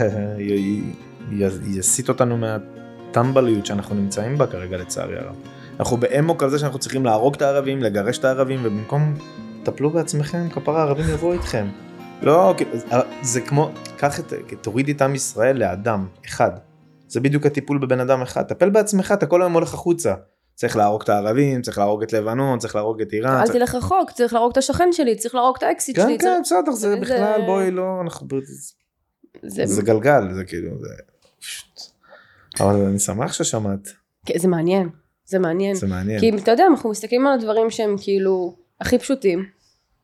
יסיט אותנו מהטמבליות שאנחנו נמצאים בה כרגע לצערי הרב. אנחנו באמוק על זה שאנחנו צריכים להרוג את הערבים, לגרש את הערבים, ובמקום, טפלו בעצמכם, כפרה הערבים יבואו איתכם. לא, זה כמו, קח את, תוריד את עם ישראל לאדם אחד. זה בדיוק הטיפול בבן אדם אחד. טפל בעצמך, אתה כל היום הולך החוצה. צריך להרוג את הערבים, צריך להרוג את לבנון, צריך להרוג את איראן. אל צריך... תלך רחוק, צריך להרוג את השכן שלי, צריך להרוג את האקסיט כן, שלי. כן, צריך- בסדר, זה זה- בכלל, בואי לא, אנחנו... זה- זה גלגל, זה כאילו, זה... אבל אני שמח ששמעת, כן, זה מעניין, זה מעניין. זה מעניין. כי אתה יודע, אנחנו מסתכלים על הדברים שהם כאילו הכי פשוטים,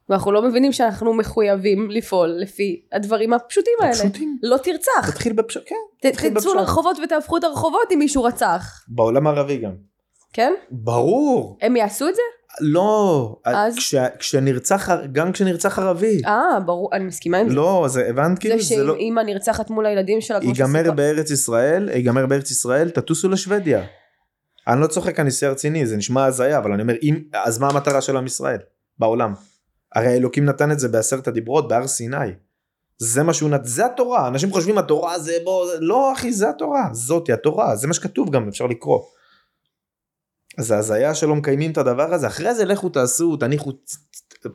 ואנחנו לא מבינים שאנחנו מחויבים לפעול לפי הדברים הפשוטים האלה. פשוטים. לא תרצח. תתחיל בפשט, כן. תתחיל תצאו. לרחובות ותהפכו את הרחובות אם מישהו רצח. בעולם הערבי גם. כן? ברור. הם יעשו את זה? לא. אז? כש- כשנרצח, גם כשנרצח ערבי. אה, ברור, אני מסכימה עם זה. לא, זה הבנת כאילו, זה זה לא... שאמא נרצחת מול הילדים שלה, כמו ייגמר שסיפרת. בארץ ישראל, ייגמר בארץ ישראל, תטוסו לשוודיה. אני לא צוחק, אני שיא רציני, זה נשמע הזיה, אבל אני אומר, אם, אז מה המטרה של עם ישראל בעולם? הרי אלוקים נתן את זה בעשרת הדיברות, בהר סיני. זה מה שהוא נתן, זה התורה, אנשים חושבים התורה זה בוא, זה- לא אחי, זה התורה, זאתי התורה, זה מה שכתוב גם, אפשר לקרוא. אז זה הזיה שלא מקיימים את הדבר הזה, אחרי זה לכו תעשו, תניחו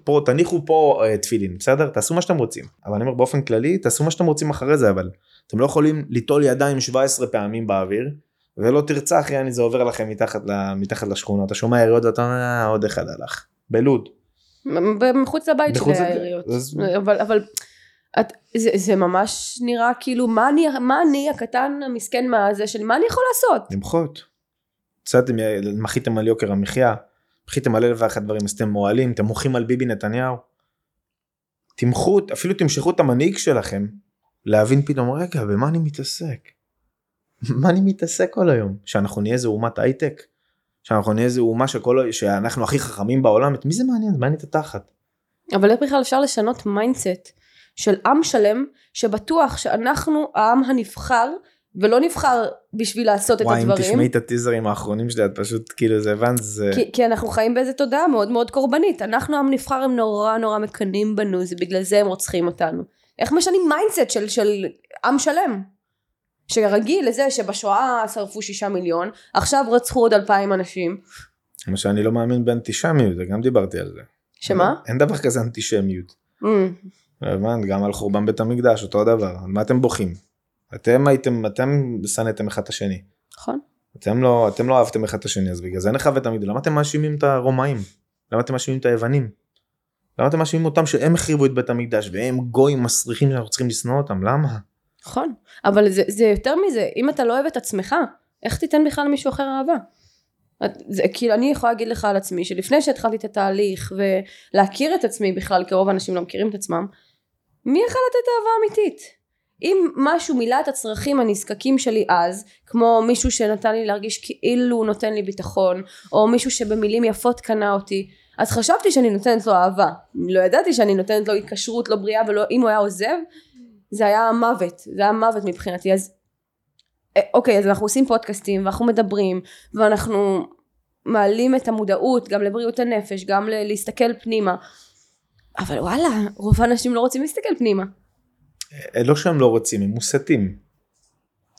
פה, תניחו פה אה, תפילין, בסדר? תעשו מה שאתם רוצים. אבל אני אומר באופן כללי, תעשו מה שאתם רוצים אחרי זה, אבל אתם לא יכולים ליטול ידיים 17 פעמים באוויר, ולא תרצח, יעני זה עובר לכם מתחת, מתחת לשכונה, אתה שומע יריות ואתה אומר, אה, עוד אחד הלך. בלוד. מחוץ לבית שלי העיריות. אז- אבל, אבל את, זה, זה ממש נראה כאילו, מה אני, מה אני הקטן המסכן מהזה של מה אני יכול לעשות? למחות. קצתם, מחיתם על יוקר המחיה, מחיתם על אלף ואחת דברים, אז אתם מועלים, אתם מוחים על ביבי נתניהו. תמחו, אפילו תמשכו את המנהיג שלכם, להבין פתאום, רגע, במה אני מתעסק? מה אני מתעסק כל היום? שאנחנו נהיה איזה אומת הייטק? שאנחנו נהיה איזה אומה שכל, שאנחנו הכי חכמים בעולם? את מי זה מעניין? מעניין את התחת. אבל איך בכלל אפשר לשנות mindset של עם שלם שבטוח שאנחנו העם הנבחר ולא נבחר בשביל לעשות את וואי, אם הדברים. תשמעי את הטיזרים האחרונים שלי, את פשוט כאילו זה הבנת, זה... כי, כי אנחנו חיים באיזה תודעה מאוד מאוד קורבנית. אנחנו עם נבחר הם נורא נורא מקנאים בנו, זה בגלל זה הם רוצחים אותנו. איך משנים mindset של, של עם שלם? שרגיל לזה שבשואה שרפו שישה מיליון, עכשיו רצחו עוד אלפיים אנשים. מה שאני לא מאמין באנטישמיות, וגם דיברתי על זה. שמה? אין דבר כזה אנטישמיות. Mm, הבנת? גם על חורבן בית המקדש, אותו הדבר. על מה אתם בוכים? אתם הייתם, אתם שנאתם אחד את השני. נכון. אתם לא, אתם לא אהבתם אחד את השני, אז בגלל זה את המקדש. למה אתם מאשימים את הרומאים? למה אתם מאשימים את היוונים? למה אתם מאשימים אותם שהם החריבו את בית המקדש והם גויים מסריחים שאנחנו צריכים לשנוא אותם? למה? נכון. אבל זה, זה יותר מזה, אם אתה לא אוהב את עצמך, איך תיתן בכלל למישהו אחר אהבה? את- זה, כאילו אני יכולה להגיד לך על עצמי שלפני שהתחלתי את התהליך ולהכיר את עצמי בכלל כי רוב האנשים לא מכירים את עצמם מי יכל לתת אהבה אמיתית? אם משהו מילא את הצרכים הנזקקים שלי אז כמו מישהו שנתן לי להרגיש כאילו הוא נותן לי ביטחון או מישהו שבמילים יפות קנה אותי אז חשבתי שאני נותנת לו אהבה. לא ידעתי שאני נותנת לו התקשרות לא בריאה ולא אם הוא היה עוזב זה היה מוות זה היה מוות מבחינתי. אז אה, אוקיי אז אנחנו עושים פודקאסטים ואנחנו מדברים ואנחנו מעלים את המודעות גם לבריאות הנפש גם ל- להסתכל פנימה. אבל וואלה רוב האנשים לא רוצים להסתכל פנימה לא שהם לא רוצים, הם מוסתים.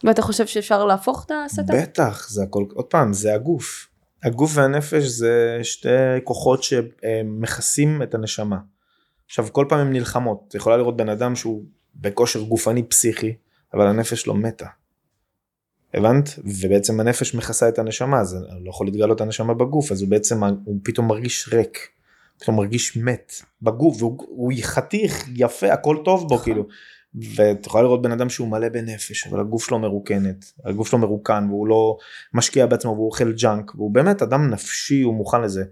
ואתה חושב שאפשר להפוך את ההסתה? בטח, זה הכל, עוד פעם, זה הגוף. הגוף והנפש זה שתי כוחות שמכסים את הנשמה. עכשיו, כל פעם הן נלחמות. יכולה לראות בן אדם שהוא בכושר גופני פסיכי, אבל הנפש לא מתה. הבנת? ובעצם הנפש מכסה את הנשמה, אז אני לא יכול להתגלות הנשמה בגוף, אז הוא בעצם, הוא פתאום מרגיש ריק. פתאום מרגיש מת בגוף, והוא הוא חתיך, יפה, הכל טוב בו, כאילו. ואת יכולה לראות בן אדם שהוא מלא בנפש אבל הגוף שלו מרוקנת הגוף שלו מרוקן והוא לא משקיע בעצמו והוא אוכל ג'אנק והוא באמת אדם נפשי הוא מוכן לזה.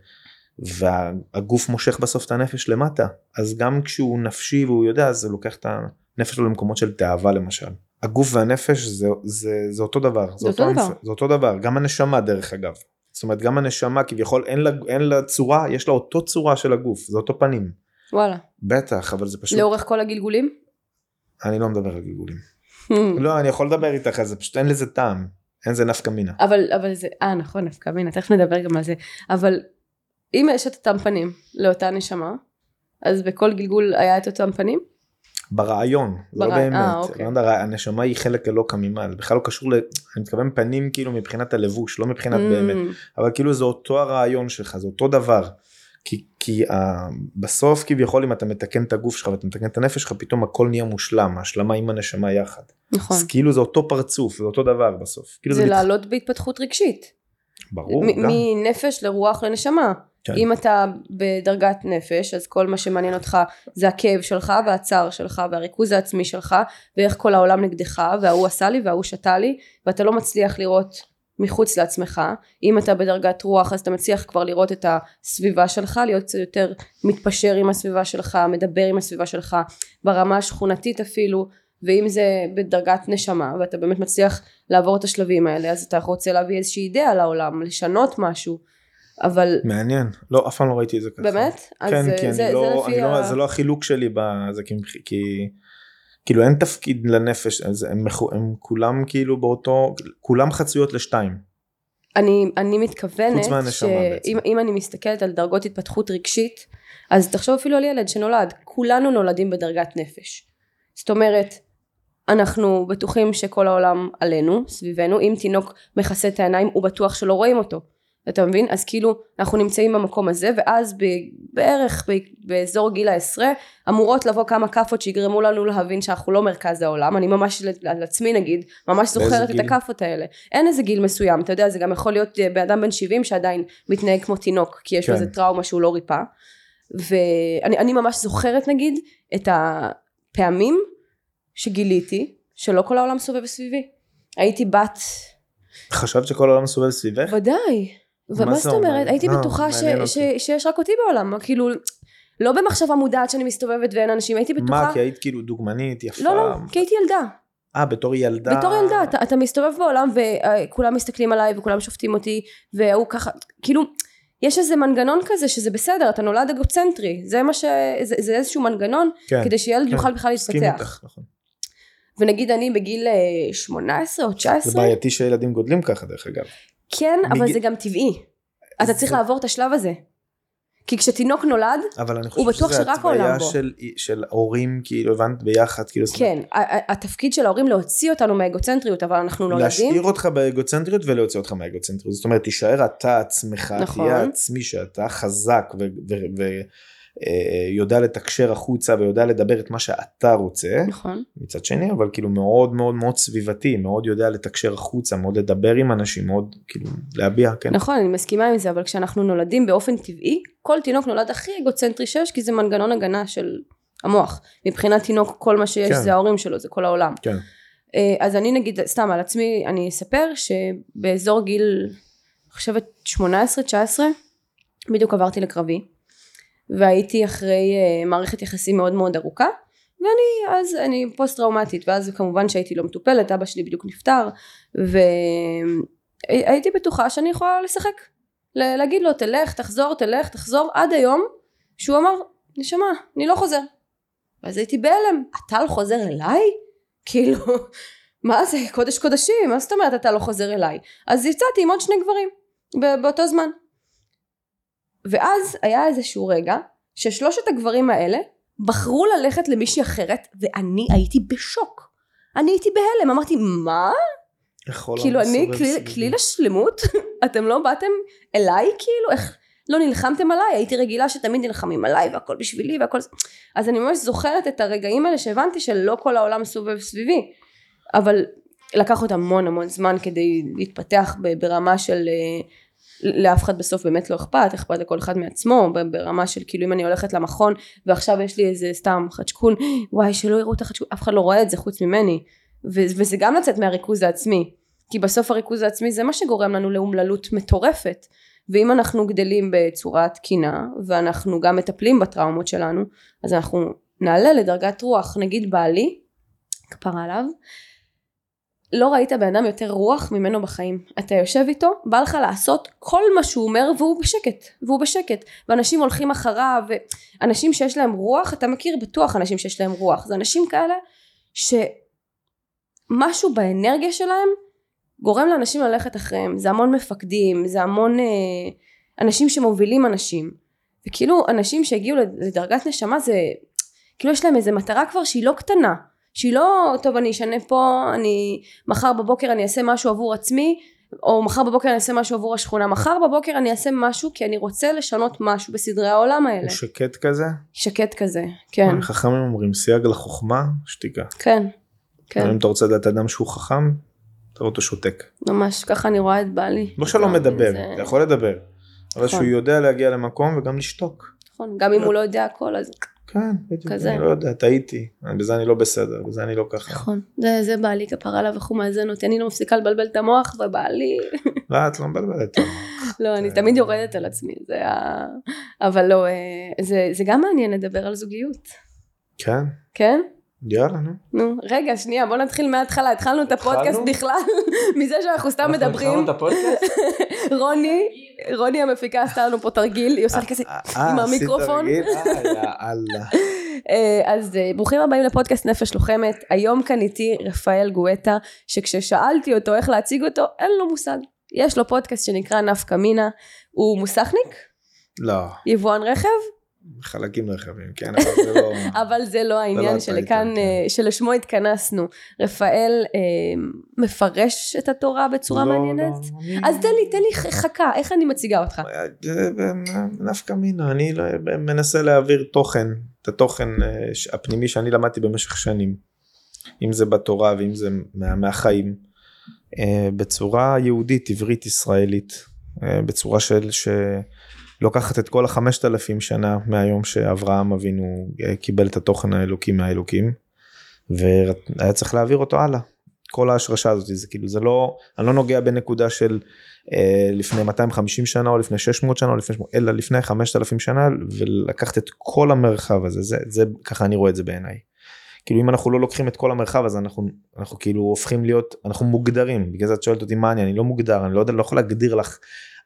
והגוף מושך בסוף את הנפש למטה אז גם כשהוא נפשי והוא יודע אז זה לוקח את הנפש שלו למקומות של תאווה למשל. הגוף והנפש זה, זה, זה אותו דבר זה אותו דבר. זה אותו דבר גם הנשמה דרך אגב. זאת אומרת גם הנשמה כביכול אין לה, אין לה צורה יש לה אותו צורה של הגוף זה אותו פנים. וואלה בטח אבל זה פשוט לאורך כל הגלגולים? אני לא מדבר על גלגולים. לא, אני יכול לדבר איתך על זה, פשוט אין לזה טעם. אין זה נפקא מינה. אבל אבל זה אה נכון נפקא מינה תכף נדבר גם על זה אבל אם יש את אותם פנים לאותה נשמה אז בכל גלגול היה את אותם פנים? ברעיון, זה לא ברע- אה, באמת, אוקיי. לא הנשמה היא חלק אלוקא ממעל, בכלל לא קשור, ל... אני מתכוון פנים כאילו מבחינת הלבוש, לא מבחינת באמת, Mm, אבל כאילו זה אותו הרעיון שלך, זה אותו דבר. כי, כי uh, בסוף כביכול אם אתה מתקן את הגוף שלך ואתה מתקן את הנפש שלך פתאום הכל נהיה מושלם השלמה עם הנשמה יחד. נכון. אז כאילו זה אותו פרצוף זה אותו דבר בסוף. כאילו זה מת- לעלות בהתפתחות רגשית. ברור. מ- גם. מנפש לרוח לנשמה. כן. אם אתה בדרגת נפש אז כל מה שמעניין אותך זה הכאב שלך והצער שלך והריכוז העצמי שלך ואיך כל העולם נגדך וההוא עשה לי וההוא שתה לי ואתה לא מצליח לראות מחוץ לעצמך אם אתה בדרגת רוח אז אתה מצליח כבר לראות את הסביבה שלך להיות קצת יותר מתפשר עם הסביבה שלך מדבר עם הסביבה שלך ברמה השכונתית אפילו ואם זה בדרגת נשמה ואתה באמת מצליח לעבור את השלבים האלה אז אתה רוצה להביא איזושהי אידאה לעולם לשנות משהו אבל מעניין לא אף פעם לא ראיתי את זה ככה. באמת? אז כן זה, כי זה, אני לא, זה אני לא, ה... זה לא החילוק שלי בזה כי, כי כאילו אין תפקיד לנפש אז הם, הם כולם כאילו באותו כולם חצויות לשתיים. אני, אני מתכוונת. שאם אם אני מסתכלת על דרגות התפתחות רגשית אז תחשוב אפילו על ילד שנולד כולנו נולדים בדרגת נפש זאת אומרת אנחנו בטוחים שכל העולם עלינו סביבנו אם תינוק מכסה את העיניים הוא בטוח שלא רואים אותו אתה מבין? אז כאילו אנחנו נמצאים במקום הזה ואז ב, בערך ב, באזור גיל העשרה אמורות לבוא כמה כאפות שיגרמו לנו להבין שאנחנו לא מרכז העולם אני ממש על- עצמי נגיד ממש זוכרת את? הכאפות האלה אין איזה גיל מסוים אתה יודע זה גם יכול להיות אה, בן אדם בן 70 שעדיין מתנהג כמו תינוק כי יש לו כן. איזה טראומה שהוא לא ריפא ואני אני ממש זוכרת נגיד את הפעמים שגיליתי שלא כל העולם סובב סביבי הייתי בת חשבת שכל העולם סובב סביבך? ודאי מה ומה זה זאת אומר? אומרת הייתי לא, בטוחה. שיש רק אותי בעולם כאילו לא במחשבה מודעת שאני מסתובבת ואין אנשים הייתי בטוחה מה כי היית כאילו דוגמנית יפה? לא לא כי הייתי ילדה אה בתור ילדה? בתור ילדה אתה, אתה מסתובב בעולם וכולם מסתכלים עליי וכולם שופטים אותי והוא ככה כאילו יש איזה מנגנון כזה שזה בסדר אתה נולד אגוצנטרי זה מה ש... זה, זה איזשהו מנגנון כן, כדי שילד כן, יוכל בכלל להתפתח איתך, נכון. ונגיד אני בגיל אה, 18 או זה 19 בעייתי שילדים גודלים ככה דרך אגב. כן אבל זה גם טבעי. אתה צריך לעבור את השלב הזה. כי כשתינוק נולד אבל אני הוא חושב בטוח שרק העולם התוויה בו. של, של הורים כאילו הבנת? ביחד כאילו כן התפקיד של ההורים להוציא אותנו מהאגוצנטריות אבל אנחנו נולדים להשאיר אותך באגוצנטריות ולהוציא אותך מהאגוצנטריות. זאת אומרת תישאר אתה עצמך נכון. תהיה עצמי שאתה חזק ויודע לתקשר החוצה ויודע לדבר את מה שאתה רוצה נכון. מצד שני אבל כאילו מאוד מאוד מאוד סביבתי מאוד יודע לתקשר החוצה מאוד לדבר עם אנשים מאוד כאילו להביע כן. נכון אני מסכימה עם זה אבל כשאנחנו נולדים באופן טבעי כל תינוק נולד הכי אגוצנטרי שיש כי זה מנגנון הגנה של המוח. מבחינת תינוק כל מה שיש כן. זה ההורים שלו זה כל העולם. כן. אה, אז אני נגיד סתם על עצמי אני אספר שבאזור גיל אני חושבת 18-19 בדיוק עברתי לקרבי והייתי אחרי אה, מערכת יחסים מאוד מאוד ארוכה ואני אז אני פוסט טראומטית ואז כמובן שהייתי לא מטופלת אבא שלי בדיוק נפטר והייתי בטוחה שאני יכולה לשחק. להגיד לו תלך תחזור תלך תחזור עד היום שהוא אמר נשמה אני לא חוזר ואז הייתי בהלם אתה לא חוזר אליי? כאילו מה זה קודש קודשים מה זאת אומרת אתה לא חוזר אליי? אז יצאתי עם עוד שני גברים באותו זמן ואז היה איזשהו רגע ששלושת הגברים האלה בחרו ללכת למישהי אחרת ואני הייתי בשוק. אני הייתי בהלם אמרתי מה? כאילו אני מסובב כלי, סביבי. כלי לשלמות? אתם לא באתם אליי כאילו? איך לא נלחמתם עליי? הייתי רגילה שתמיד נלחמים עליי והכל בשבילי והכל זה. אז אני ממש זוכרת את הרגעים האלה שהבנתי שלא כל העולם סובב סביבי. אבל לקח עוד המון המון זמן כדי להתפתח ברמה של אה, לאף אחד בסוף באמת לא אכפת, אכפת לכל אחד מעצמו, ברמה של כאילו אם אני הולכת למכון ועכשיו יש לי איזה סתם חדשקון, וואי שלא יראו את החדשקון, אף אחד לא רואה את זה חוץ ממני, וזה גם לצאת מהריכוז העצמי, כי בסוף הריכוז העצמי זה מה שגורם לנו לאומללות מטורפת, ואם אנחנו גדלים בצורה תקינה ואנחנו גם מטפלים בטראומות שלנו, אז אנחנו נעלה לדרגת רוח, נגיד בעלי, כפרה עליו, לא ראית בן אדם יותר רוח ממנו בחיים. אתה יושב איתו, בא לך לעשות כל מה שהוא אומר והוא בשקט, והוא בשקט. ואנשים הולכים אחריו, ואנשים שיש להם רוח, אתה מכיר בטוח אנשים שיש להם רוח. זה אנשים כאלה שמשהו באנרגיה שלהם גורם לאנשים ללכת אחריהם. זה המון מפקדים, זה המון אה, אנשים שמובילים אנשים. וכאילו אנשים שהגיעו לדרגת נשמה זה כאילו יש להם איזה מטרה כבר שהיא לא קטנה, שהיא לא, טוב אני אשנה פה, אני, מחר בבוקר אני אעשה משהו עבור עצמי, או מחר בבוקר אני אעשה משהו עבור השכונה, מחר בבוקר אני אעשה משהו כי אני רוצה לשנות משהו בסדרי העולם האלה. הוא שקט כזה? שקט כזה, כן. חכמים אומרים סייג לחוכמה, שתיקה. כן, כן. אם אתה רוצה לדעת אדם שהוא חכם, תראה אותו שותק. ממש, ככה אני רואה את בעלי. לא שלא מדבר, זה- אתה יכול לדבר. אבל נכון. שהוא יודע להגיע למקום וגם לשתוק. נכון, גם אם הוא לא יודע הכל אז כן, בדיוק, כזה. אני לא יודע, טעיתי, בזה אני לא בסדר, בזה אני לא ככה. נכון, זה, זה בעלי כפרה עליו איך הוא מאזן אותי, אני לא מפסיקה לבלבל את המוח ובעלי, לא, את לא מבלבלת. לא, אני תמיד יורדת על עצמי, זה ה... אבל לא, אה, זה, זה גם מעניין לדבר על זוגיות, כן, כן? יאללה, נו. נו, רגע, שנייה, בוא נתחיל מההתחלה, התחלנו את הפודקאסט התחלנו? בכלל, מזה שאנחנו סתם מדברים, רוני, רוני המפיקה עשתה לנו פה תרגיל, היא עושה לי כזה, עם המיקרופון. אה, יאללה. אה, אז אה, ברוכים הבאים לפודקאסט נפש לוחמת, היום כאן איתי רפאל גואטה, שכששאלתי אותו איך להציג אותו, אין לו מושג. יש לו פודקאסט שנקרא נפקא מינה, הוא מוסכניק? לא, יבואן רכב? חלקים רחבים, כן, אבל זה לא... אבל זה לא העניין לא שלכאן, כן. אה, שלשמו התכנסנו. רפאל אה, מפרש את התורה בצורה לא, מעניינת? לא, אני- אז תן לי, תן לי חכה, איך אני מציגה אותך? זה נפקא מינה, אני לא- מנסה להעביר תוכן, את התוכן אה, ש- הפנימי שאני למדתי במשך שנים, אם זה בתורה ואם זה מה- מהחיים, אה, בצורה יהודית, עברית, ישראלית, אה, בצורה של שלוקחת את כל החמשת אלפים שנה מהיום שאברהם אבינו אה, קיבל את התוכן האלוקי מהאלוקים, והיה צריך להעביר אותו הלאה. כל ההשרשה הזאת זה כאילו זה לא אני לא נוגע בנקודה של אה, לפני 250 שנה או לפני 600 שנה או לפני 800, אלא לפני 5000 שנה ולקחת את כל המרחב הזה זה זה ככה אני רואה את זה בעיניי. כאילו אם אנחנו לא לוקחים את כל המרחב הזה אנחנו אנחנו כאילו הופכים להיות אנחנו מוגדרים בגלל זה את שואלת אותי מה אני אני לא מוגדר אני לא יודע לא יכול להגדיר לך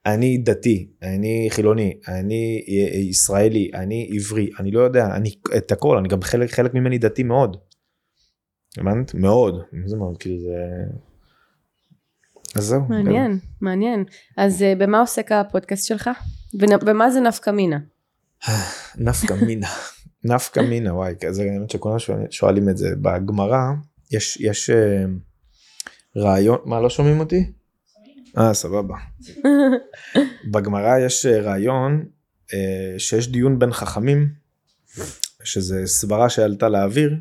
אני דתי אני חילוני אני אה, ישראלי אני עברי אני לא יודע אני את הכל אני גם חלק חלק ממני דתי מאוד. הבנת? מאוד זה מאוד כאילו זה. אז זהו. מעניין, מעניין. אז אה, במה עוסק הפודקאסט שלך? ומה זה נפקא מינה? נפקא מינה נפקא מינה וואי זה האמת שכולם שואלים- את זה בגמרא יש יש אה, רעיון מה לא שומעים אותי? אה סבבה. בגמרא יש אה, רעיון אה, שיש דיון בין חכמים שזה סברה שעלתה לאוויר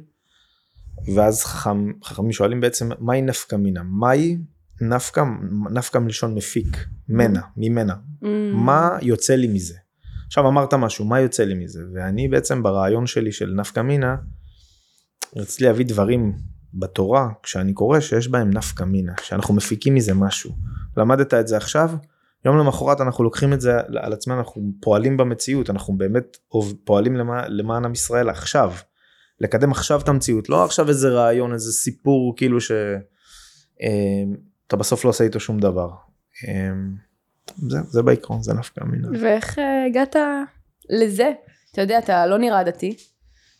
ואז חכם, חכמים שואלים בעצם מהי נפקא מינה מהי נפקא נפקא מלשון מפיק מנה ממנה Mm. מה יוצא לי מזה. עכשיו אמרת משהו מה יוצא לי מזה ואני בעצם ברעיון שלי של נפקא מינה רציתי להביא דברים בתורה כשאני קורא שיש בהם נפקא מינה שאנחנו מפיקים מזה משהו למדת את זה עכשיו יום למחרת אנחנו לוקחים את זה על עצמנו אנחנו פועלים במציאות אנחנו באמת פועלים למע- למען עם ישראל עכשיו לקדם עכשיו את המציאות לא עכשיו איזה רעיון איזה סיפור כאילו ש... אה, אתה בסוף לא עושה איתו שום דבר. אה, זה, זה בעיקרון זה נפקא מינה. ואיך אה, הגעת לזה? אתה יודע, אתה לא נראה דתי,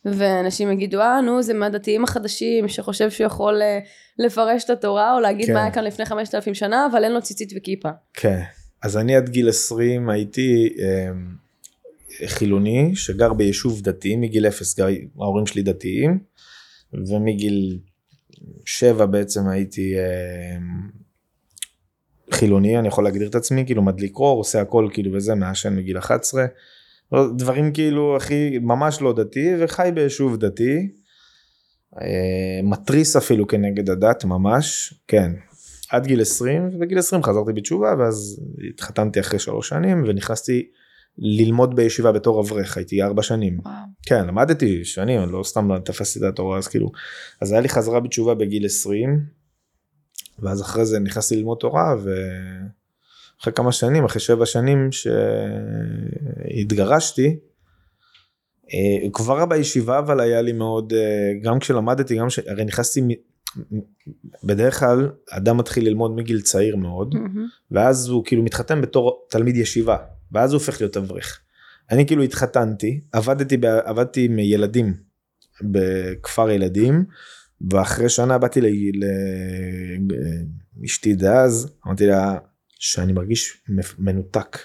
ואנשים יגידו, אה, נו, זה מהדתיים החדשים, שחושב שהוא יכול אה, לפרש את התורה, או להגיד כן. מה היה כאן לפני 5,000 שנה, אבל אין לו ציצית וכיפה. כן. אז אני עד גיל 20 הייתי אה, חילוני שגר ביישוב דתי מגיל 0 גר, ההורים שלי דתיים ומגיל 7 בעצם הייתי אה, חילוני אני יכול להגדיר את עצמי כאילו מדליק אור עושה הכל כאילו וזה מעשן מגיל 11 לא, דברים כאילו הכי ממש לא דתי וחי ביישוב דתי. אה, מתריס אפילו כנגד הדת ממש כן עד גיל 20 ובגיל 20 חזרתי בתשובה ואז התחתנתי אחרי שלוש שנים ונכנסתי ללמוד בישיבה בתור אברך הייתי ארבע שנים וואו. כן למדתי שנים לא סתם לא תפסתי את התורה אז כאילו אז היה לי חזרה בתשובה בגיל 20 ואז אחרי זה נכנסתי ללמוד תורה ואחרי כמה שנים אחרי שבע שנים שהתגרשתי אה, כבר בישיבה אבל היה לי מאוד אה, גם כשלמדתי גם ש... הרי נכנסתי מ- בדרך כלל אדם מתחיל ללמוד מגיל צעיר מאוד מהמם. ואז הוא כאילו מתחתן בתור תלמיד ישיבה ואז הוא הופך להיות אברך. אני כאילו התחתנתי עבדתי ב- עבדתי עם ילדים בכפר ילדים ואחרי שנה באתי לאשתי דאז אמרתי לה שאני מרגיש מנותק.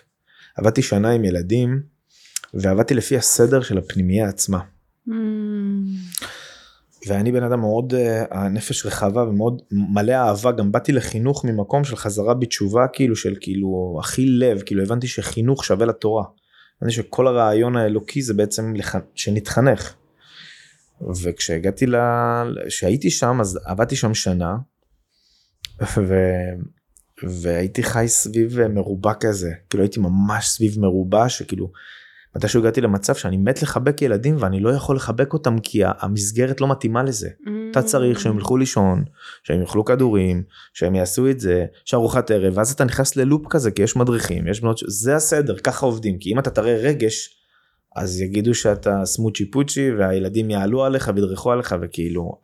עבדתי שנה עם ילדים ועבדתי לפי הסדר של הפנימייה עצמה. מהמם. ואני בן אדם מאוד אה, הנפש רחבה ומאוד מלא אהבה גם באתי לחינוך ממקום של חזרה בתשובה כאילו של כאילו הכי לב כאילו הבנתי שחינוך שווה לתורה. הבנתי שכל הרעיון האלוקי זה בעצם לח... שנתחנך. וכשהגעתי ל... שהייתי שם אז עבדתי שם שנה. ו... והייתי חי סביב מרובע כזה כאילו הייתי ממש סביב מרובע שכאילו מתישהו הגעתי למצב שאני מת לחבק ילדים ואני לא יכול לחבק אותם כי המסגרת לא מתאימה לזה. אתה צריך שהם ילכו לישון, שהם יאכלו כדורים, שהם יעשו את זה, שארוחת ערב, ואז אתה נכנס ללופ כזה כי יש מדריכים, יש בנות, זה הסדר, ככה עובדים, כי אם אתה תראה רגש, אז יגידו שאתה סמוצ'י פוצ'י והילדים יעלו עליך וידרכו עליך וכאילו,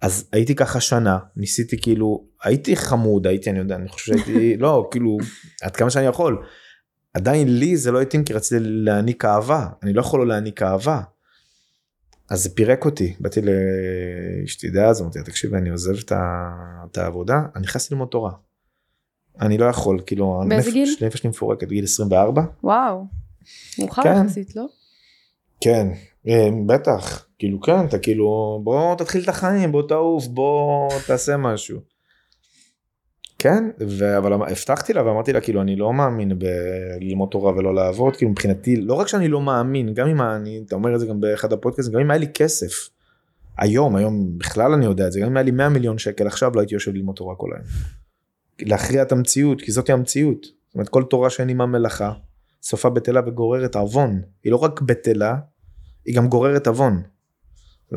אז הייתי ככה שנה, ניסיתי כאילו, הייתי חמוד, הייתי, אני יודע, אני חושב שהייתי, לא, כאילו, עד כמה שאני יכול. עדיין לי זה לא התאים כי רציתי להעניק אהבה אני לא יכול לא להעניק אהבה. אז זה פירק אותי באתי לאשתי דאז אמרתי תקשיבי אני עוזב את העבודה אני נכנס ללמוד תורה. אני לא יכול כאילו באיזה גיל? נפש שלי מפורקת גיל 24. וואו. מאוחר כן. יחסית לא? כן אה, בטח כאילו כן אתה כאילו בוא תתחיל את החיים בוא תעוף בוא תעשה משהו. כן, ו... אבל אמ, הבטחתי לה ואמרתי לה כאילו אני לא מאמין בללמוד תורה ולא לעבוד, כאילו מבחינתי לא רק שאני לא מאמין, גם אם אני, אתה אומר את זה גם באחד הפודקאסטים, גם אם היה לי כסף, היום, היום בכלל אני יודע את זה, גם אם היה לי 100 מיליון שקל עכשיו לא הייתי יושב ללמוד תורה כל היום. להכריע את המציאות, כי זאתי המציאות. זאת אומרת כל תורה שאין עימה מלאכה, סופה בטלה וגוררת עוון. היא לא רק בטלה, היא גם גוררת עוון.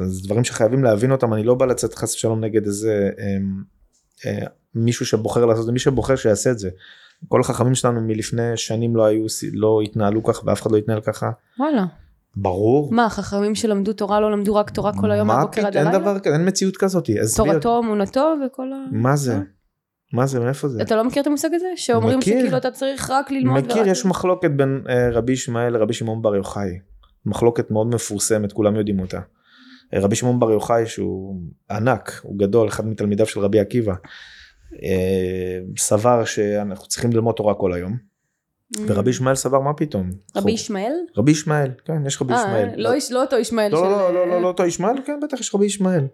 זה דברים שחייבים להבין אותם, אני לא בא לצאת חס ושלום נגד איזה... אה, אה, מישהו שבוחר לעשות זה מי שבוחר שיעשה את זה. כל החכמים שלנו מלפני שנים לא היו לא התנהלו ככה ואף אחד לא התנהל ככה. וואלה. ברור. מה חכמים שלמדו תורה לא למדו רק תורה כל היום מהבוקר עד הלילה? אין דבר כזה אין מציאות כזאת. תורתו אמונתו וכל ה... מה זה? מה זה מאיפה זה? אתה לא מכיר את המושג הזה? שאומרים מכיר, שכאילו אתה צריך רק ללמוד. מכיר ורק... יש מחלוקת בין uh, רבי ישמעאל לרבי שמעון בר יוחאי. מחלוקת מאוד מפורסמת כולם יודעים אותה. אה, רבי שמעון בר יוחאי שהוא ענק הוא גדול אחד מתלמידיו של רבי עקיבא. אה, סבר שאנחנו צריכים ללמוד תורה כל היום. Mm. ורבי ישמעאל סבר מה פתאום. רבי ישמעאל? רבי ישמעאל, כן יש רבי ישמעאל. לא, לא אותו ישמעאל לא, לא, לא, לא, לא אותו ישמעאל, כן בטח יש רבי ישמעאל.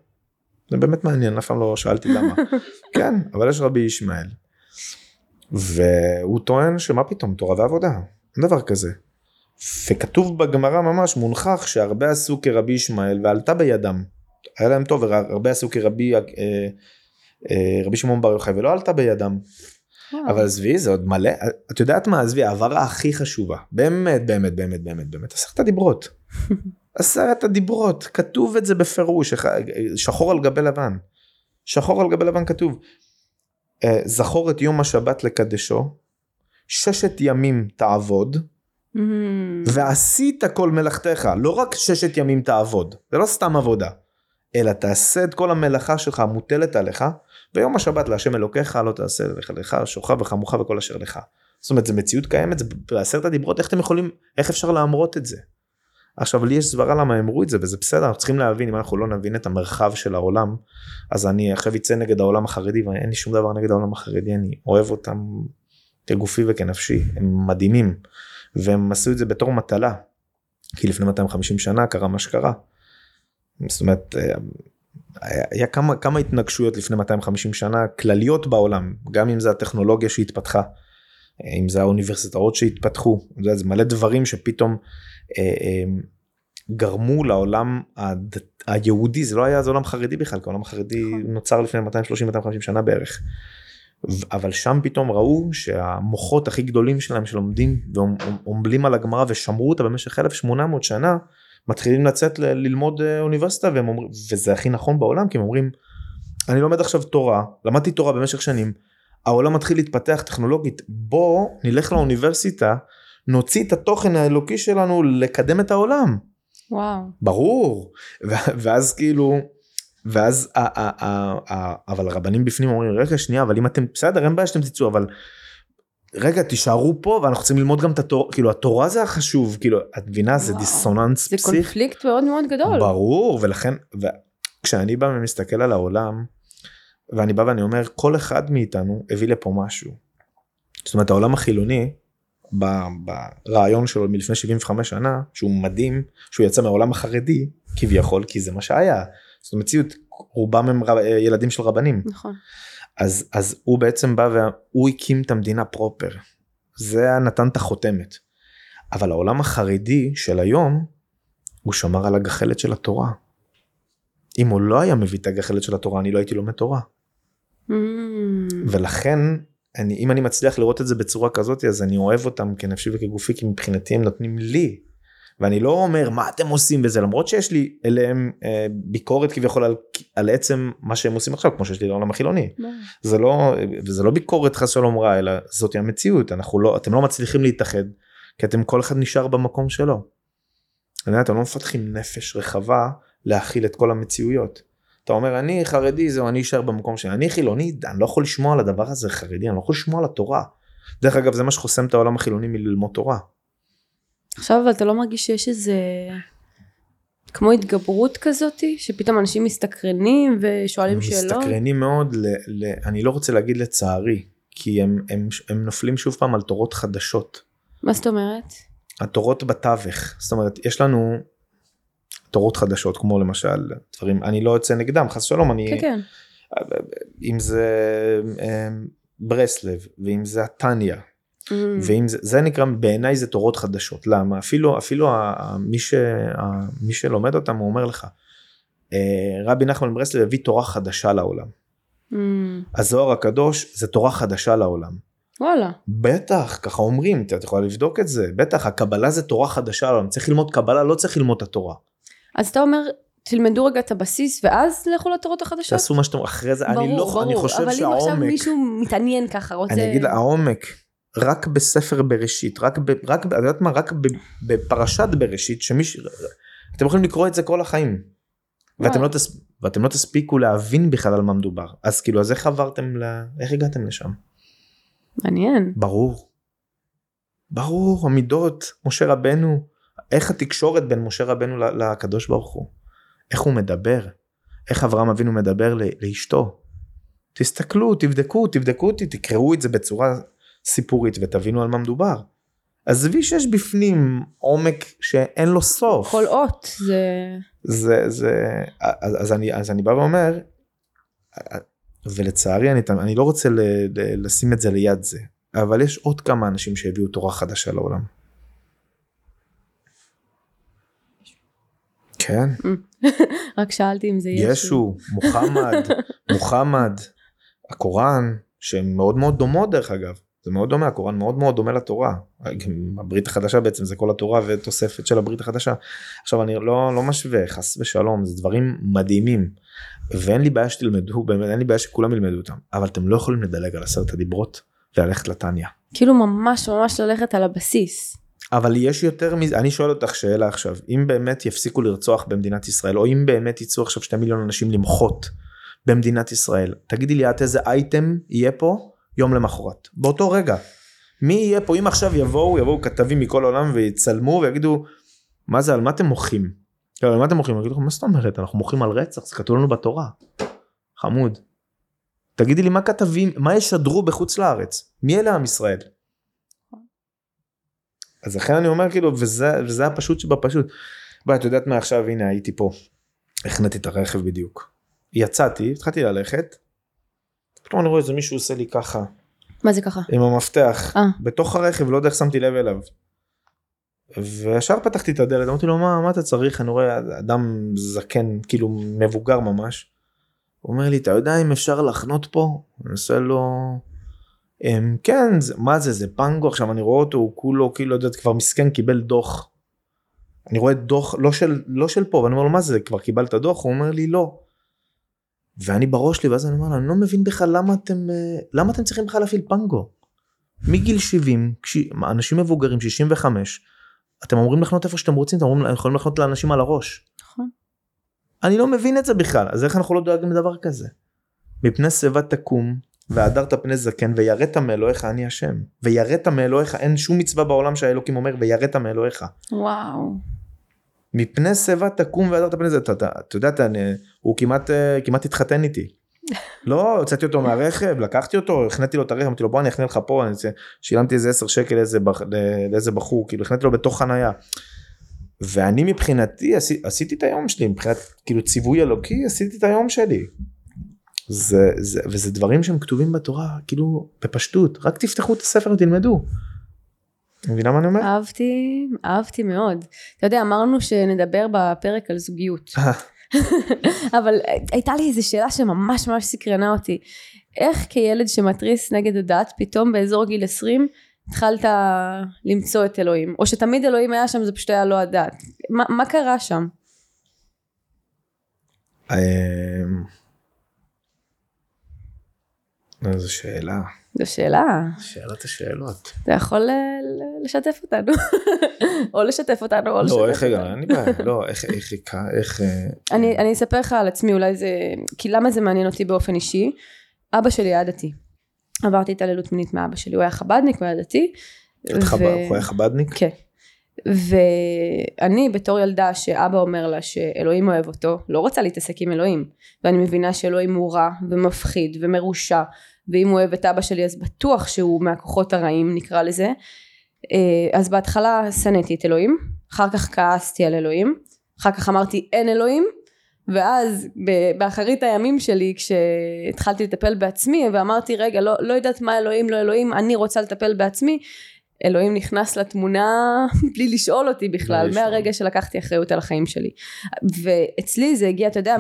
זה באמת מעניין, אף פעם לא שאלתי למה. כן, אבל יש רבי ישמעאל. והוא טוען שמה פתאום, תורה ועבודה, אין דבר כזה. וכתוב בגמרא ממש מונחח שהרבה עשו כרבי ישמעאל ועלתה בידם. היה להם טוב, והרבה עשו כרבי אה, אה, רבי שמעון בר יוחאי ולא עלתה בידם. אבל עזבי זה עוד מלא את יודעת מה עזבי העברה הכי חשובה באמת באמת באמת באמת באמת עשרת הדיברות. עשרת הדיברות כתוב את זה בפירוש שחור על גבי לבן. שחור על גבי לבן כתוב אה, זכור את יום השבת לקדשו ששת ימים תעבוד mm. ועשית כל מלאכתך לא רק ששת ימים תעבוד זה לא סתם עבודה אלא תעשה את כל המלאכה שלך המוטלת עליך ביום השבת להשם אלוקיך לא תעשה לך לך שוכב וחמוך וכל אשר לך. זאת אומרת זה מציאות קיימת זה בעשרת הדיברות איך אתם יכולים איך אפשר להמרות את זה. עכשיו לי יש סברה למה אמרו את זה וזה בסדר אנחנו צריכים להבין אם אנחנו לא נבין את המרחב של העולם אז אני עכשיו אצא נגד העולם החרדי ואין לי שום דבר נגד העולם החרדי אני אוהב אותם כגופי וכנפשי הם מדהימים והם עשו את זה בתור מטלה כי לפני 250 שנה קרה מה שקרה. זאת אומרת היה כמה כמה התנגשויות לפני 250 שנה כלליות בעולם גם אם זה הטכנולוגיה שהתפתחה. אם זה האוניברסיטאות שהתפתחו זה, זה מלא דברים שפתאום אה, אה, גרמו לעולם הד... היהודי זה לא היה זה עולם חרדי בכלל כי העולם החרדי נכון. נוצר לפני 230-250 שנה בערך. אבל שם פתאום ראו שהמוחות הכי גדולים שלהם שלומדים ועומלים על הגמרא ושמרו אותה במשך 1800 שנה מתחילים לצאת ל- ללמוד אה, אוניברסיטה והם אומרים וזה הכי נכון בעולם כי הם אומרים אני לומד עכשיו תורה למדתי תורה במשך שנים העולם מתחיל להתפתח טכנולוגית בוא נלך לאוניברסיטה נוציא את התוכן האלוקי שלנו לקדם את העולם. וואו. ברור ואז כאילו ואז אבל רבנים בפנים אומרים רגע שנייה אבל אם אתם בסדר אין בעיה שאתם תצאו אבל רגע תישארו פה ואנחנו צריכים ללמוד גם את התורה כאילו התורה זה החשוב כאילו את מבינה זה דיסוננס זה פסיך. קונפליקט מאוד מאוד גדול ברור ולכן כשאני בא ומסתכל על העולם ואני בא ואני אומר כל אחד מאיתנו הביא לפה משהו. זאת אומרת העולם החילוני ברעיון שלו מלפני 75 שנה שהוא מדהים שהוא יצא מהעולם החרדי כביכול כי זה מה שהיה זאת מציאות, רובם הם רב, ילדים של רבנים. נכון. אז, אז הוא בעצם בא והוא הקים את המדינה פרופר. זה נתן את החותמת. אבל העולם החרדי של היום, הוא שמר על הגחלת של התורה. אם הוא לא היה מביא את הגחלת של התורה, אני לא הייתי לומד תורה. Mm. ולכן, אני, אם אני מצליח לראות את זה בצורה כזאת, אז אני אוהב אותם כנפשי וכגופי, כי מבחינתי הם נותנים לי. ואני לא אומר מה אתם עושים בזה, למרות שיש לי אליהם אה, ביקורת כביכול על, על עצם מה שהם עושים עכשיו, כמו שיש לי לעולם החילוני. זה לא, וזה לא ביקורת חס שלום רע, אלא זאת המציאות, אנחנו לא, אתם לא מצליחים להתאחד, כי אתם כל אחד נשאר במקום שלו. אתם לא מפתחים נפש רחבה להכיל את כל המציאויות. אתה אומר אני חרדי זהו אני אשאר במקום שלי אני חילוני אני לא יכול לשמוע על הדבר הזה חרדי אני לא יכול לשמוע על התורה. דרך אגב זה מה שחוסם את העולם החילוני מללמוד תורה. עכשיו אבל אתה לא מרגיש שיש איזה כמו התגברות כזאתי שפתאום אנשים מסתקרנים ושואלים שאלות. מסתקרנים מאוד ל, ל, אני לא רוצה להגיד לצערי כי הם, הם, הם נופלים שוב פעם על תורות חדשות. מה זאת אומרת? התורות בתווך זאת אומרת יש לנו תורות חדשות כמו למשל דברים אני לא יוצא נגדם חס שלום אני כן כן. אם זה אה, ברסלב ואם זה התניא Mm. ואם זה, זה נקרא בעיניי זה תורות חדשות למה אפילו אפילו מי, ש, מי שלומד אותם הוא אומר לך אה, רבי נחמן ברסלב הביא תורה חדשה לעולם Mm. הזוהר הקדוש זה תורה חדשה לעולם וואלה. בטח ככה אומרים את יכולה לבדוק את זה בטח הקבלה זה תורה חדשה לעולם צריך ללמוד קבלה לא צריך ללמוד את התורה אז אתה אומר תלמדו רגע את הבסיס ואז לכו לתורות החדשות? תעשו מה שאתם אחרי זה ברור, אני לא ברור. אני חושב אבל אם עכשיו שהעומק מישהו מתעניין ככה רוצה... אני אגיד העומק רק בספר בראשית רק ב, רק את יודעת מה רק בפרשת בראשית שמי ש... אתם יכולים לקרוא את זה כל החיים. ואתם. לא, תס... ואתם לא תספיקו להבין בכלל על מה מדובר אז כאילו אז איך עברתם ל... איך הגעתם לשם מעניין. ברור. ברור המידות משה רבנו איך התקשורת בין משה רבנו לקדוש ברוך הוא איך הוא מדבר איך אברהם אבינו מדבר לאשתו. תסתכלו תבדקו תבדקו אותי תקראו את זה בצורה סיפורית ותבינו על מה מדובר. עזבי שיש בפנים עומק שאין לו סוף. כל אות זה... זה זה אז, אז אני אז אני בא ואומר ולצערי אני, אני לא רוצה ל, ל, לשים את זה ליד זה אבל יש עוד כמה אנשים שהביאו תורה חדשה לעולם. כן, רק שאלתי אם זה ישו. ישו, מוחמד, מוחמד, הקוראן, שהן מאוד מאוד דומות דרך אגב. זה מאוד דומה, הקוראן מאוד מאוד דומה לתורה. הברית החדשה בעצם זה כל התורה ותוספת של הברית החדשה. עכשיו אני לא, לא משווה, חס ושלום, זה דברים מדהימים. ואין לי בעיה שתלמדו, באמת אין לי בעיה שכולם ילמדו אותם. אבל אתם לא יכולים לדלג על עשרת הדיברות וללכת לתניא. כאילו ממש ממש ללכת על הבסיס. אבל יש יותר מזה, אני שואל אותך שאלה עכשיו, אם באמת יפסיקו לרצוח במדינת ישראל, או אם באמת יצאו עכשיו שתי מיליון אנשים למחות במדינת ישראל, תגידי לי את איזה אייטם יהיה פה יום למחרת, באותו רגע. מי יהיה פה, אם עכשיו יבואו, יבואו כתבים מכל העולם ויצלמו ויגידו, מה זה, על מה אתם מוחים? כאילו, על מה אתם מוחים? יגידו, מה זאת אומרת, אנחנו מוחים על רצח, זה כתוב לנו בתורה. חמוד. תגידי לי מה כתבים, מה ישדרו בחוץ לארץ? מי אלה עם ישראל? אז לכן אני אומר כאילו וזה וזה הפשוט שבפשוט. בואי את יודעת מה עכשיו הנה הייתי פה. החנתי את הרכב בדיוק. יצאתי התחלתי ללכת. פתאום אני רואה איזה מישהו עושה לי ככה מה זה ככה? עם המפתח אה. בתוך הרכב לא יודע איך שמתי לב אליו. וישר פתחתי את הדלת אמרתי לו מה מה אתה צריך אני רואה אדם זקן כאילו מבוגר ממש. הוא אומר לי אתה יודע אם אפשר לחנות פה? אני עושה לו "אמ, כן זה, מה זה זה פנגו עכשיו אני רואה אותו הוא כולו כאילו יודעת כבר מסכן קיבל דוח. אני רואה דוח לא של לא של פה ואני אומר לו מה זה כבר קיבלת דוח הוא אומר לי לא. ואני בראש שלי ואז אני אומר לו אני לא מבין בכלל למה אתם אה, למה אתם צריכים בכלל להפעיל פנגו. מגיל 70 כש... אנשים מבוגרים 65 אתם אמורים לחנות איפה שאתם רוצים אתם אומרים, יכולים לחנות לאנשים על הראש. נכון. אני לא מבין את זה בכלל אז איך אנחנו לא דואגים לדבר כזה. מפני שיבה תקום והדרת פני זקן ויראת מאלוהיך אני השם ויראת מאלוהיך אין שום מצווה בעולם שהאלוקים אומר ויראת מאלוהיך. וואו. מפני שיבה תקום והדרת פני זקן אתה- אתה יודע אתה- אני- הוא כמעט אה, כמעט התחתן איתי. לא הוצאתי אותו מהרכב לקחתי אותו החניתי לו את הרכב אמרתי לו בוא אני אכנה לך פה אני שילמתי איזה 10 שקל לאיזה בח- לאיזה בחור כאילו החניתי לו בתוך חנייה. ואני מבחינתי עשי, עשיתי את היום שלי מבחינת כאילו ציווי אלוקי עשיתי את היום שלי. זה, זה, וזה דברים שהם כתובים בתורה כאילו בפשטות רק תפתחו את הספר ותלמדו. מבינה מה אני אומר? אהבתי, אהבתי מאוד. אתה יודע, אמרנו שנדבר בפרק על זוגיות. אבל הייתה לי איזו שאלה שממש ממש סקרנה אותי. איך כילד שמתריס נגד הדת, פתאום באזור גיל 20 התחלת למצוא את אלוהים? או שתמיד אלוהים היה שם, זה פשוט היה לא הדת. מה, מה קרה שם? איזו שאלה. זו שאלה. שאלת השאלות. אתה יכול ל- לשתף אותנו. או לשתף אותנו, או לשתף לא איך אותנו. רגע אין לי בעיה לא איך איך איך איך אה, אני, אספר לך על עצמי אולי זה, כי למה זה מעניין אותי באופן אישי? אבא שלי היה דתי. עברתי התעללות מינית מאבא שלי, הוא היה חבדניק, הוא היה דתי. את חב"ד, הוא היה חבדניק? כן. ואני בתור ילדה שאבא אומר לה שאלוהים אוהב אותו, לא רוצה להתעסק עם אלוהים. ואני מבינה שאלוהים הוא רע ומפחיד ומרושע, ואם הוא אוהב את אבא שלי אז בטוח שהוא מהכוחות הרעים נקרא לזה. אה, אז בהתחלה שנאתי את אלוהים, אחר כך כעסתי על אלוהים, אחר כך אמרתי אין אלוהים, ואז באחרית הימים שלי כשהתחלתי לטפל בעצמי ואמרתי רגע לא, לא יודעת מה אלוהים לא אלוהים אני רוצה לטפל בעצמי אלוהים נכנס לתמונה בלי לשאול אותי בכלל. מהרגע שלקחתי אחריות על החיים שלי ואצלי זה הגיע אתה יודע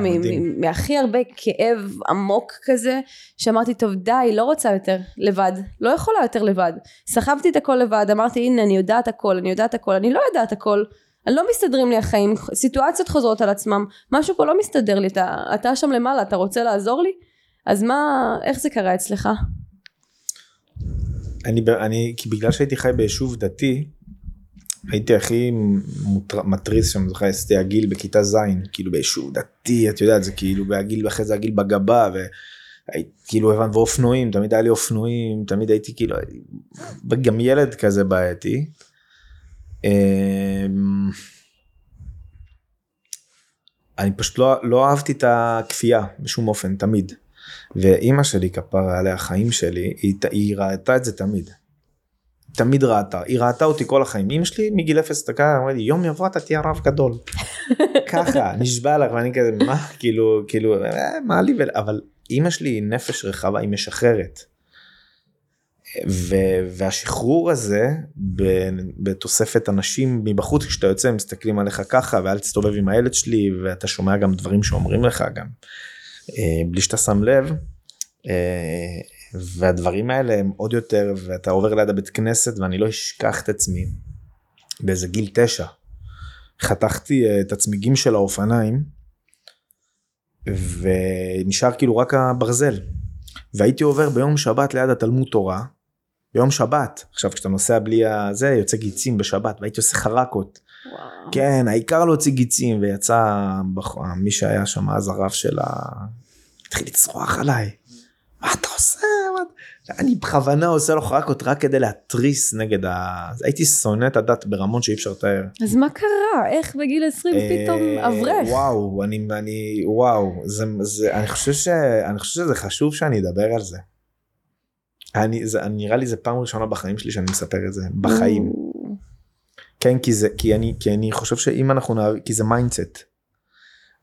מהכי הרבה כאב עמוק כזה שאמרתי טוב די לא רוצה יותר לבד לא יכולה יותר לבד סחבתי את הכל לבד אמרתי הנה אני יודעת הכל אני יודעת הכל אני לא יודעת הכל אני לא מסתדרים לי החיים, סיטואציות חוזרות על עצמם, משהו פה לא מסתדר לי, אתה, אתה שם למעלה, אתה רוצה לעזור לי? אז מה, איך זה קרה אצלך? אני, אני, כי בגלל שהייתי חי ביישוב דתי, הייתי הכי מוטר- מתריס שם, זוכר, עשיתי הגיל בכיתה ז', כאילו ביישוב דתי, את יודעת, זה כאילו, והגיל, אחרי זה הגיל בגבה, וכאילו הבנת, ואופנועים, תמיד היה לי אופנועים, תמיד הייתי כאילו, גם ילד כזה בעייתי. אמ, אני פשוט לא, לא אהבתי את הכפייה בשום אופן, תמיד. ואימא שלי כפרה עליה החיים שלי היא, היא ראתה את זה תמיד. תמיד ראתה היא ראתה אותי כל החיים אמא שלי מגיל אפס הסתכלה אמרה לי יום יבוא אתה תהיה רב גדול. ככה נשבע לך ואני כזה מה כאילו כאילו אה, מה לי. אבל אימא שלי היא נפש רחבה היא משחררת. ו... והשחרור הזה ב... בתוספת אנשים מבחוץ כשאתה יוצא מסתכלים עליך ככה ואל תסתובב עם הילד שלי ואתה שומע גם דברים שאומרים לך גם. אה, בלי שאתה שם לב אה, והדברים האלה הם עוד יותר ואתה עובר ליד הבית כנסת ואני לא אשכח את עצמי. באיזה גיל תשע חתכתי אה, את הצמיגים של האופניים ונשאר כאילו רק הברזל. והייתי עובר ביום שבת ליד התלמוד תורה ביום שבת. עכשיו כשאתה נוסע בלי הזה יוצא גיצים בשבת והייתי עושה חרקות וואו. כן העיקר להוציא גיצים ויצא מי שהיה שם אז הרב של ה... התחיל לצרוח עליי. מה אתה עושה? מה- אני בכוונה עושה לו חרקות רק כדי להתריס נגד ה... הייתי שונא את הדת ברמות שאי אפשר לתאר. אז מה קרה? איך בגיל 20 פתאום אה, אברך? וואו אני אני וואו זה זה אני חושב ש... אני חושב שזה חשוב שאני אדבר על זה. אני זה נראה לי זה פעם ראשונה בחיים שלי שאני מספר את זה בחיים. כן כי זה כי אני כי אני חושב שאם אנחנו נעב... כי זה mindset.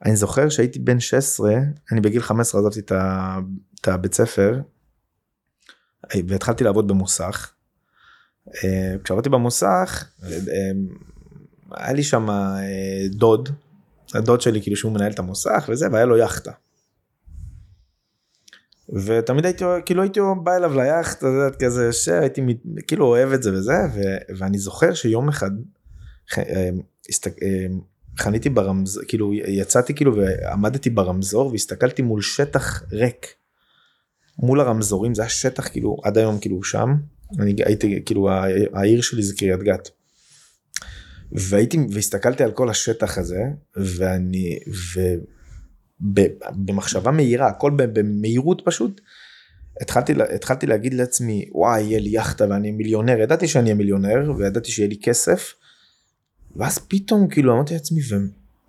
אני זוכר שהייתי בן 16 אני בגיל 15 עזבתי את, הבית ספר והתחלתי לעבוד במוסך. אה, כשעבדתי במוסך אה, היה לי שם אה, דוד הדוד שלי כאילו שהוא מנהל את המוסך וזה והיה לו יאכטה. ותמיד הייתי כאילו הייתי בא אליו ליאכטה כזה יושב הייתי כאילו אוהב את זה וזה ו- ואני זוכר שיום אחד אה, אה, חניתי ברמזור כאילו יצאתי כאילו ועמדתי ברמזור והסתכלתי מול שטח ריק. מול הרמזורים זה היה שטח כאילו עד היום כאילו שם אני הייתי כאילו העיר שלי זה קריית גת. והייתי והסתכלתי על כל השטח הזה ואני ובמחשבה מהירה הכל במהירות פשוט התחלתי התחלתי להגיד לעצמי וואי יהיה לי יאכטה ואני מיליונר ידעתי שאני אהיה מיליונר וידעתי שיהיה לי כסף. ואז פתאום כאילו אמרתי לעצמי.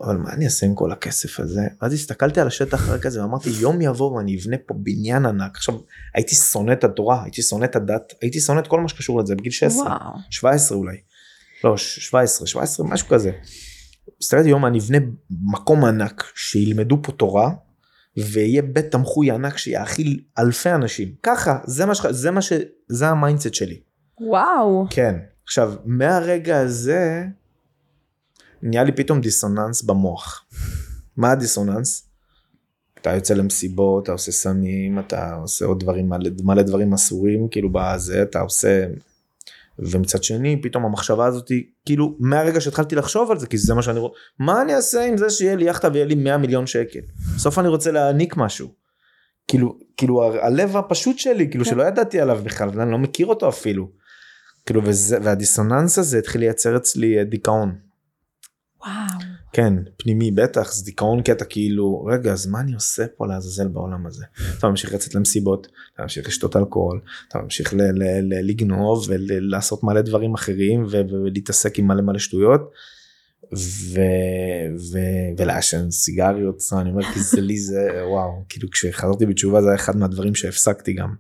אבל מה אני אעשה עם כל הכסף הזה אז הסתכלתי על השטח רק הזה ואמרתי יום יבוא ואני אבנה פה בניין ענק עכשיו הייתי שונא את התורה הייתי שונא את הדת הייתי שונא את כל מה שקשור לזה בגיל 16 וואו. 17 אולי. לא, ש- 17, 17, משהו כזה. הסתכלתי יום אני אבנה מקום ענק שילמדו פה תורה ויהיה בית תמחוי ענק שיאכיל אלפי אנשים ככה זה מה ש... זה מה ש... זה ה mindset שלי. וואו. כן עכשיו מהרגע הזה נהיה לי פתאום דיסוננס במוח. מה הדיסוננס? אתה יוצא למסיבות אתה עושה סמים אתה עושה עוד דברים מלא, מלא דברים אסורים כאילו בזה אתה עושה ומצד שני פתאום המחשבה הזאת כאילו מהרגע שהתחלתי לחשוב על זה כי זה מה שאני רוצה מה אני אעשה עם זה שיהיה לי יאכטה ויהיה לי 100 מיליון שקל בסוף אני רוצה להעניק משהו. כאילו כאילו הלב הפשוט שלי כאילו כן. שלא ידעתי עליו בכלל אני לא מכיר אותו אפילו. כאילו וזה והדיסוננס הזה התחיל לייצר אצלי אה, דיכאון. וואו. כן פנימי בטח זה דיכאון קטע כאילו רגע אז מה אני עושה פה לעזאזל בעולם הזה. אתה ממשיך לצאת למסיבות אתה ממשיך לשתות אלכוהול אתה ממשיך לגנוב ולעשות מלא דברים אחרים ולהתעסק עם מלא מלא שטויות. ו- ו- ולעשן סיגריות אני אומר כי זה לי זה וואו כאילו כשחזרתי בתשובה זה היה אחד מהדברים שהפסקתי גם.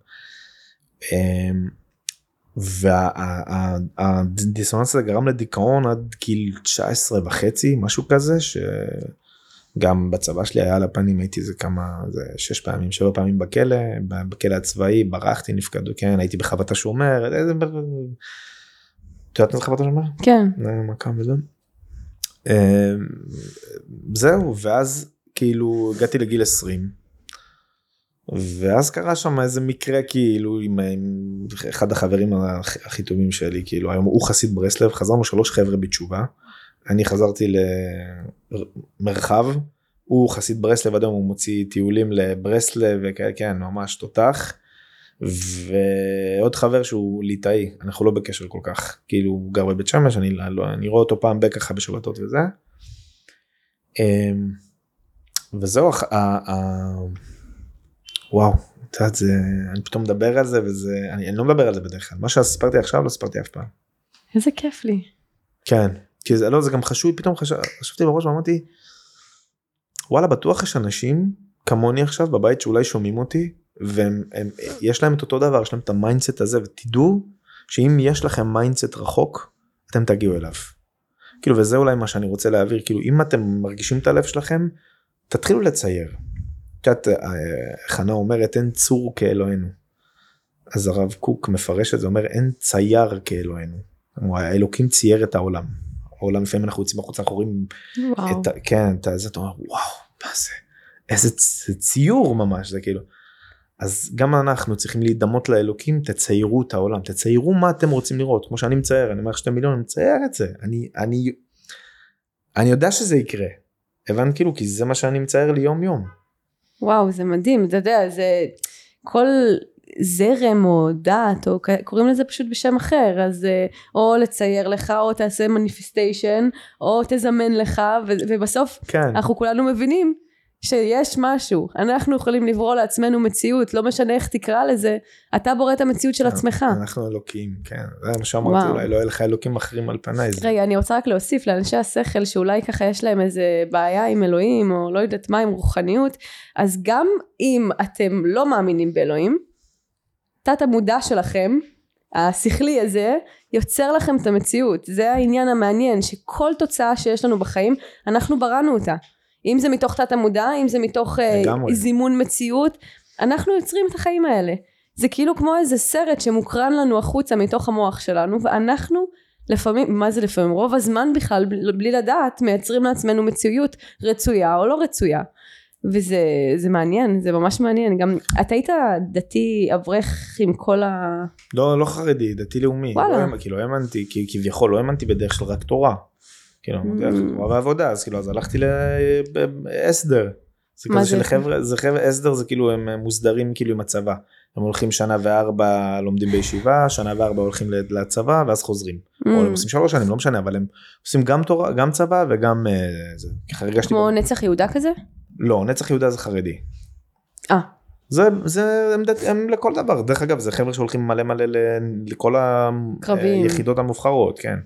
והדיסוננס הזה גרם לדיכאון עד גיל 19 וחצי משהו כזה שגם בצבא שלי היה על הפנים הייתי איזה כמה זה שש פעמים שבע פעמים בכלא בכלא הצבאי ברחתי נפקדו כן הייתי בחוות השומר את יודעת מה זה חוות השומר? כן. מכ"ם וזה. אה, זהו ואז כאילו הגעתי לגיל 20 ואז קרה שם איזה מקרה כאילו עם, עם אחד החברים הכי, טובים שלי כאילו היום הוא חסיד ברסלב חזרנו שלוש חבר'ה בתשובה אני חזרתי למרחב הוא חסיד ברסלב היום הוא מוציא טיולים לברסלב וכאלה כן ממש תותח. ועוד חבר שהוא ליטאי אנחנו לא בקשר כל כך כאילו הוא גר בבית שמש אני לא אני רואה אותו פעם בככה בשבתות וזה. אמ, וזהו וואו את יודעת זה אני פתאום מדבר על זה וזה אני, אני לא מדבר על זה בדרך כלל מה שסיפרתי עכשיו לא סיפרתי אף פעם. איזה כיף לי. כן כי זה לא זה גם חשוב פתאום חשב, חשבתי בראש ואמרתי וואלה בטוח יש אנשים כמוני עכשיו בבית שאולי שומעים אותי והם הם, יש להם את אותו דבר יש להם את ה mindset הזה ותדעו שאם יש לכם mindset רחוק אתם תגיעו אליו. כאילו וזה אולי מה שאני רוצה להעביר כאילו אם אתם מרגישים את הלב שלכם תתחילו לצייר. את יודעת אה, חנה אומרת אין צור כאלוהינו. אז הרב קוק מפרש את זה אומר אין צייר כאלוהינו. האלוקים צייר את העולם. העולם לפעמים אנחנו יוצאים החוצה אנחנו רואים. את, ה- כן את זה אתה אומר וואו מה זה איזה ציור ממש זה כאילו. אז גם אנחנו צריכים להידמות לאלוקים תציירו את העולם תציירו מה אתם רוצים לראות כמו שאני מצייר אני אומר שתי מיליון אני מצייר את זה אני אני אני יודע שזה יקרה. הבנת כאילו כי זה מה שאני מצייר לי יום יום. וואו זה מדהים אתה יודע זה כל זרם או דת או קוראים לזה פשוט בשם אחר אז אה, או לצייר לך או תעשה מניפיסטיישן או תזמן לך ו- ובסוף כן. אנחנו כולנו מבינים שיש משהו. אנחנו יכולים לברוא לעצמנו מציאות לא משנה איך תקרא לזה אתה בורא את המציאות של עצמך. אנחנו אלוקים כן. זה מה שאמרתי. אולי לא יהיה לך אלוקים אחרים על פניי. רגע אני רוצה רק להוסיף לאנשי השכל שאולי ככה יש להם איזה בעיה עם אלוהים או לא יודעת מה עם רוחניות. אז גם אם אתם לא מאמינים באלוהים תת המודע שלכם השכלי הזה יוצר לכם את המציאות. זה העניין המעניין שכל תוצאה שיש לנו בחיים אנחנו בראנו אותה אם זה מתוך תת המודע אם זה מתוך לגמרי. זימון מציאות אנחנו יוצרים את החיים האלה זה כאילו כמו איזה סרט שמוקרן לנו החוצה מתוך המוח שלנו ואנחנו לפעמים מה זה לפעמים רוב הזמן בכלל בלי, בלי לדעת מייצרים לעצמנו מציאות רצויה או לא רצויה וזה זה מעניין זה ממש מעניין גם אתה היית דתי אברך עם כל ה... לא לא חרדי דתי לאומי וואלה. לא כאילו לא האמנתי כי- כביכול לא האמנתי בדרך של רק תורה. כאילו Mm. תורה ועבודה אז כאילו אז הלכתי להסדר. זה כזה זה? של חבר'ה זה חבר'ה הסדר זה כאילו הם מוסדרים כאילו עם הצבא. הם הולכים שנה וארבע לומדים בישיבה שנה וארבע הולכים לצבא ואז חוזרים. או Mm, הם עושים שלוש שנים לא משנה אבל הם עושים גם תורה גם צבא וגם אה, זה. ככה הרגשתי. כמו ב- נצח יהודה כזה? לא נצח יהודה זה חרדי. אה. זה זה הם, הם לכל דבר דרך אגב זה חבר'ה שהולכים מלא מלא לכל. היחידות המובחרות כן.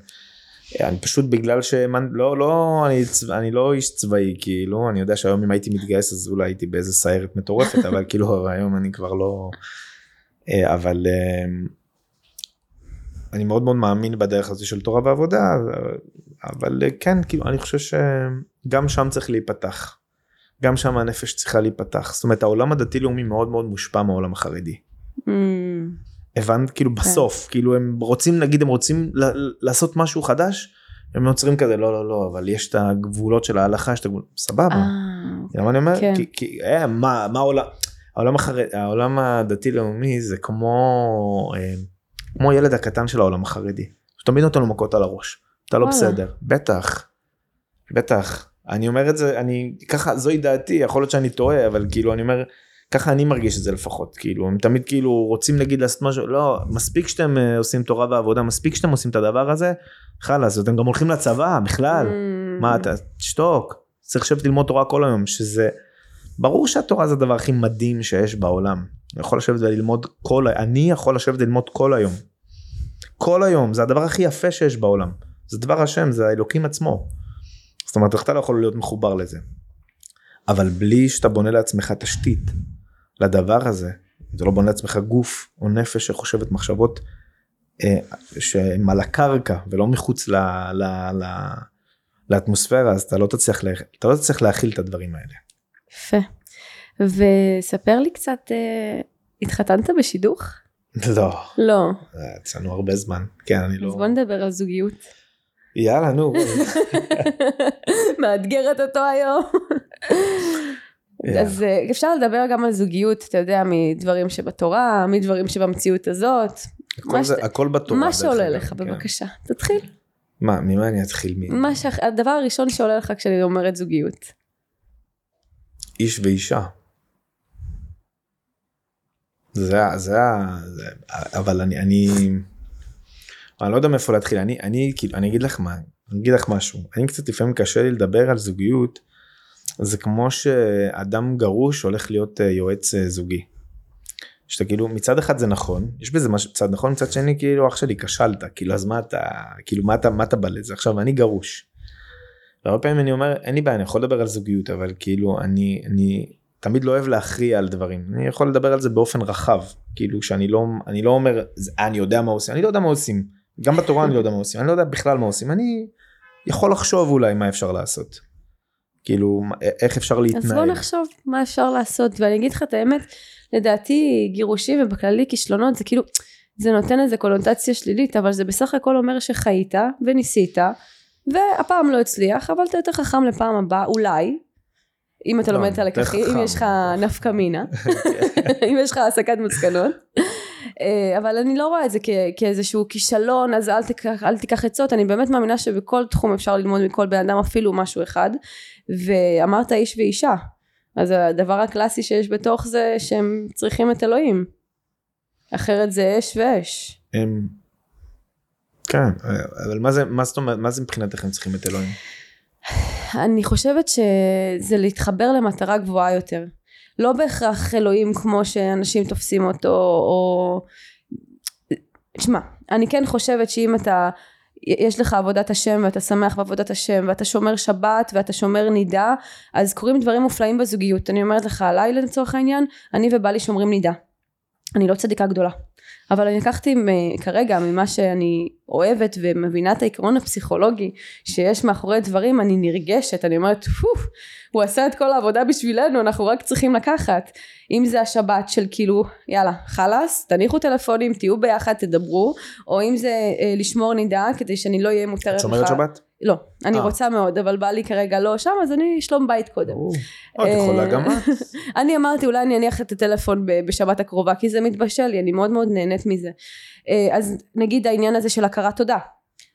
אני פשוט בגלל שהאמנ- לא לא אני, אני לא איש צבאי כאילו אני יודע שהיום אם הייתי מתגייס אז אולי הייתי באיזה סיירת מטורפת אבל כאילו היום אני כבר לא אה, אבל אה, אני מאוד מאוד מאמין בדרך הזו של תורה ועבודה אבל אה, כן כאילו אני חושב שגם שם צריך להיפתח. גם שם הנפש צריכה להיפתח זאת אומרת העולם הדתי לאומי מאוד מאוד מושפע מהעולם החרדי. Mm, הבנת כאילו כן. בסוף כאילו הם רוצים נגיד הם רוצים ל- לעשות משהו חדש הם עוצרים כזה לא לא לא אבל יש את הגבולות של ההלכה יש את הגבולות סבבה. אה, אתה יודע מה אני אומר? כן. כי, כי אה, מה, מה העולם, העולם, החרד, העולם הדתי לאומי זה כמו, אה, כמו ילד הקטן של העולם החרדי. שתמיד נותן לו מכות על הראש. אתה לא. בסדר. בטח. בטח. אני אומר את זה, אני, ככה, זוהי דעתי, יכול להיות שאני טועה, אבל כאילו אני אומר, ככה אני מרגיש את זה לפחות. כאילו, הם תמיד כאילו רוצים נגיד לעשות משהו, לא, מספיק שאתם אה, עושים תורה ועבודה, מספיק שאתם עושים את הדבר הזה, חלאס, אתם גם הולכים לצבא בכלל. mm, מה אתה תשתוק צריך לשבת ללמוד תורה כל היום שזה ברור שהתורה זה הדבר הכי מדהים שיש בעולם. אני יכול לשבת וללמוד כל אני יכול לשבת ללמוד כל היום. כל היום זה הדבר הכי יפה שיש בעולם זה דבר השם זה האלוקים עצמו. זאת אומרת איך אתה לא יכול להיות מחובר לזה. אבל בלי שאתה בונה לעצמך תשתית לדבר הזה אתה לא בונה לעצמך גוף או נפש שחושבת מחשבות אה, שהם על הקרקע ולא מחוץ ל, ל, ל, לאטמוספירה אז אתה לא תצליח לה- אתה לא תצליח להכיל את הדברים האלה. יפה. וספר לי קצת, אה, התחתנת בשידוך? לא, לא. אה, אצלנו הרבה זמן. כן אני לא. אז בוא נדבר על זוגיות. יאללה נו. מאתגרת אותו היום. יאללה. אז אה, אפשר לדבר גם על זוגיות, אתה יודע, מדברים שבתורה, מדברים שבמציאות הזאת. הכל זה- ש- הכל בתורה. מה שעולה לך, כן. בבקשה. תתחיל. מה ממה אני אתחיל? מ- מה ש... הדבר הראשון שעולה לך כשאני אומרת זוגיות. איש ואישה. זה ה- זה ה... אבל אני אני אני לא יודע מאיפה להתחיל אני אני כאילו אני אגיד לך מה אני אגיד לך משהו אני קצת לפעמים קשה לי לדבר על זוגיות זה כמו שאדם גרוש הולך להיות אה, יועץ אה, זוגי. שאתה כאילו מצד אחד זה נכון יש בזה משהו צד נכון מצד שני כאילו אח שלי כשלת כאילו אז מה אתה כאילו מה אתה מה אתה בא לזה? עכשיו אני גרוש. והרבה פעמים אני אומר אין לי בעיה אני יכול לדבר על זוגיות אבל כאילו אני אני תמיד לא אוהב להכריע על דברים. אני יכול לדבר על זה באופן רחב. כאילו שאני לא אני לא אומר "זה- אני יודע מה עושים. אני לא יודע מה עושים. גם בתורה אני לא יודע מה עושים. אני לא יודע בכלל מה עושים. אני יכול לחשוב אולי מה אפשר לעשות. כאילו איך אפשר להתנהל. אז בוא נחשוב מה אפשר לעשות, ואני אגיד לך את האמת, לדעתי גירושים ובכללי כישלונות זה כאילו, זה נותן איזה קונוטציה שלילית, אבל זה בסך הכל אומר שחיית וניסית, והפעם לא הצליח, אבל אתה יותר חכם לפעם הבאה, אולי, אם אתה לא, לומד את הלקחים, אם. יש לך נפקא מינה, אם יש לך הסקת מסקנות. אה, אבל אני לא רואה את זה כ- כאיזשהו כישלון אז אל תיקח, אל תיקח עצות אני באמת מאמינה שבכל תחום אפשר ללמוד מכל בן אדם אפילו משהו אחד ואמרת איש ואישה אז הדבר הקלאסי שיש בתוך זה שהם צריכים את אלוהים אחרת זה אש ואש הם... כן אבל מה זה מה זאת אומרת מה זה מבחינתך הם צריכים את אלוהים. אני חושבת שזה להתחבר למטרה גבוהה יותר. לא בהכרח אלוהים כמו שאנשים תופסים אותו, או... שמע, אני כן חושבת שאם אתה, יש לך עבודת השם ואתה שמח בעבודת השם ואתה שומר שבת ואתה שומר נידה, אז קורים דברים מופלאים בזוגיות. אני אומרת לך, הלילה לצורך העניין, אני ובעלי שומרים נידה. אני לא צדיקה גדולה. אבל אני לקחתי כרגע ממה שאני אוהבת ומבינה את העיקרון הפסיכולוגי שיש מאחורי דברים אני נרגשת אני אומרת פו הוא עשה את כל העבודה בשבילנו אנחנו רק צריכים לקחת אם זה השבת של כאילו יאללה חלאס תניחו טלפונים תהיו ביחד תדברו או אם זה אה, לשמור נידה כדי שאני לא אהיה מותרת את לך שומרת שבת? לא אני אה. רוצה מאוד אבל בא לי כרגע לא שם אז אני שלום בית קודם ברור. אה, את יכולה אה, גם את. אני אמרתי אולי אני אניח את הטלפון בשבת הקרובה כי זה מתבשל לי אני מאוד מאוד נהנית מזה אה, אז נגיד העניין הזה של הכרת תודה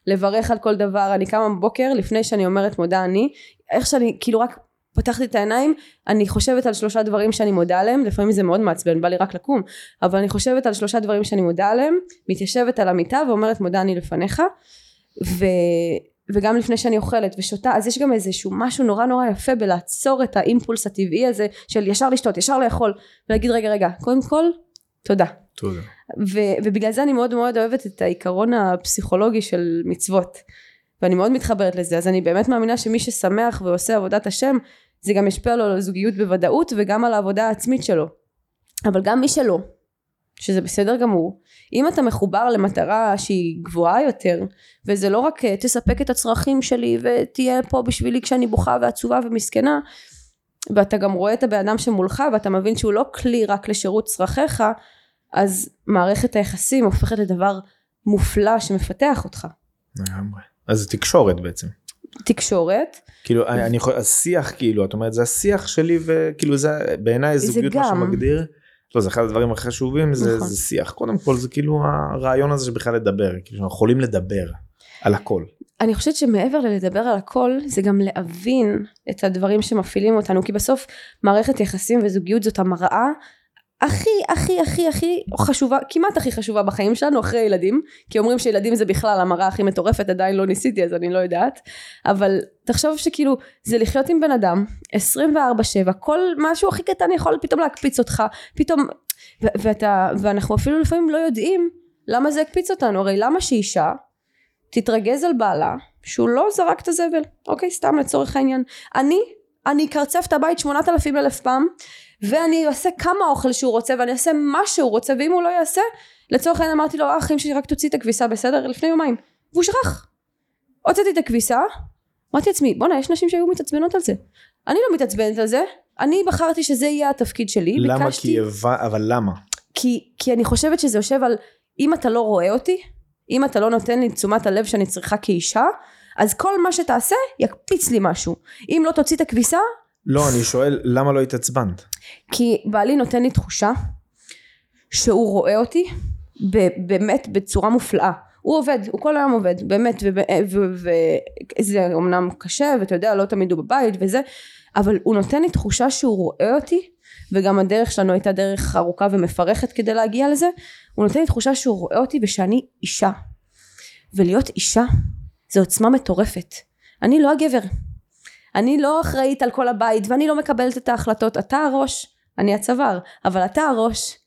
לברך על כל דבר אני קמה בבוקר לפני שאני אומרת מודה אני איך שאני כאילו רק פתחתי את העיניים אני חושבת על שלושה דברים שאני מודה עליהם לפעמים זה מאוד מעצבן בא לי רק לקום אבל אני חושבת על שלושה דברים שאני מודה עליהם מתיישבת על המיטה ואומרת מודה אני לפניך ו... וגם לפני שאני אוכלת ושותה אז יש גם איזשהו משהו נורא נורא יפה בלעצור את האימפולס הטבעי הזה של ישר לשתות ישר לאכול ולהגיד רגע רגע קודם כל תודה תודה. ו- ובגלל זה אני מאוד מאוד אוהבת את העיקרון הפסיכולוגי של מצוות ואני מאוד מתחברת לזה אז אני באמת מאמינה שמי ששמח ועושה עבודת השם זה גם ישפיע לו על הזוגיות בוודאות וגם על העבודה העצמית שלו אבל גם מי שלא שזה בסדר גמור. אם אתה מחובר למטרה שהיא גבוהה יותר, וזה לא רק אה, תספק את הצרכים שלי ותהיה פה בשבילי כשאני בוכה ועצובה ומסכנה, ואתה גם רואה את הבן אדם שמולך ואתה מבין שהוא לא כלי רק לשירות צרכיך, אז מערכת היחסים הופכת לדבר מופלא שמפתח אותך. לגמרי. אז זה תקשורת בעצם. תקשורת. כאילו אני יכול השיח כאילו את אומרת זה השיח שלי וכאילו זה בעיניי זוגיות מה. שמגדיר. לא זה אחד הדברים החשובים זה, נכון. זה שיח קודם כל זה כאילו הרעיון הזה שבכלל לדבר כאילו אנחנו יכולים לדבר על הכל. אני חושבת שמעבר ללדבר על הכל זה גם להבין את הדברים שמפעילים אותנו כי בסוף מערכת יחסים וזוגיות זאת המראה הכי הכי הכי הכי חשובה כמעט הכי חשובה בחיים שלנו אחרי ילדים כי אומרים שילדים זה בכלל המראה הכי מטורפת עדיין לא ניסיתי אז אני לא יודעת. אבל תחשוב שכאילו זה לחיות עם בן אדם 24/7 כל משהו הכי קטן יכול פתאום להקפיץ אותך פתאום ו- ואתה ואנחנו אפילו לפעמים לא יודעים למה זה הקפיץ אותנו. הרי למה שאישה תתרגז על בעלה שהוא לא זרק את הזבל? אוקיי סתם לצורך העניין. אני אני אקרצף את הבית 8,000 אלף פעם ואני אעשה כמה אוכל שהוא רוצה ואני אעשה מה שהוא רוצה ואם הוא לא יעשה לצורך העניין אמרתי לו אחים שלי רק תוציא את הכביסה בסדר? לפני יומיים. והוא שכח. הוצאתי את הכביסה אמרתי לעצמי בואנה יש נשים שהיו מתעצבנות על זה. אני לא מתעצבנת על זה. אני בחרתי שזה יהיה התפקיד שלי למה? ביקשתי- כי הבא אבל למה? כי, כי אני חושבת שזה יושב על אם אתה לא רואה אותי, אם אתה לא נותן לי תשומת הלב שאני צריכה כאישה, אז כל מה שתעשה יקפיץ לי משהו. אם לא תוציא את הכביסה, לא אני שואל למה לא התעצבנת כי בעלי נותן לי תחושה שהוא רואה אותי באמת בצורה מופלאה. הוא עובד, הוא כל היום עובד, באמת, וזה אמנם קשה, ואתה יודע, לא תמיד הוא בבית וזה, אבל הוא נותן לי תחושה שהוא רואה אותי, וגם הדרך שלנו הייתה דרך ארוכה ומפרכת כדי להגיע לזה, הוא נותן לי תחושה שהוא רואה אותי ושאני אישה. ולהיות אישה זה עוצמה מטורפת. אני לא הגבר. אני לא אחראית על כל הבית ואני לא מקבלת את ההחלטות. אתה הראש, אני הצוואר, אבל אתה הראש.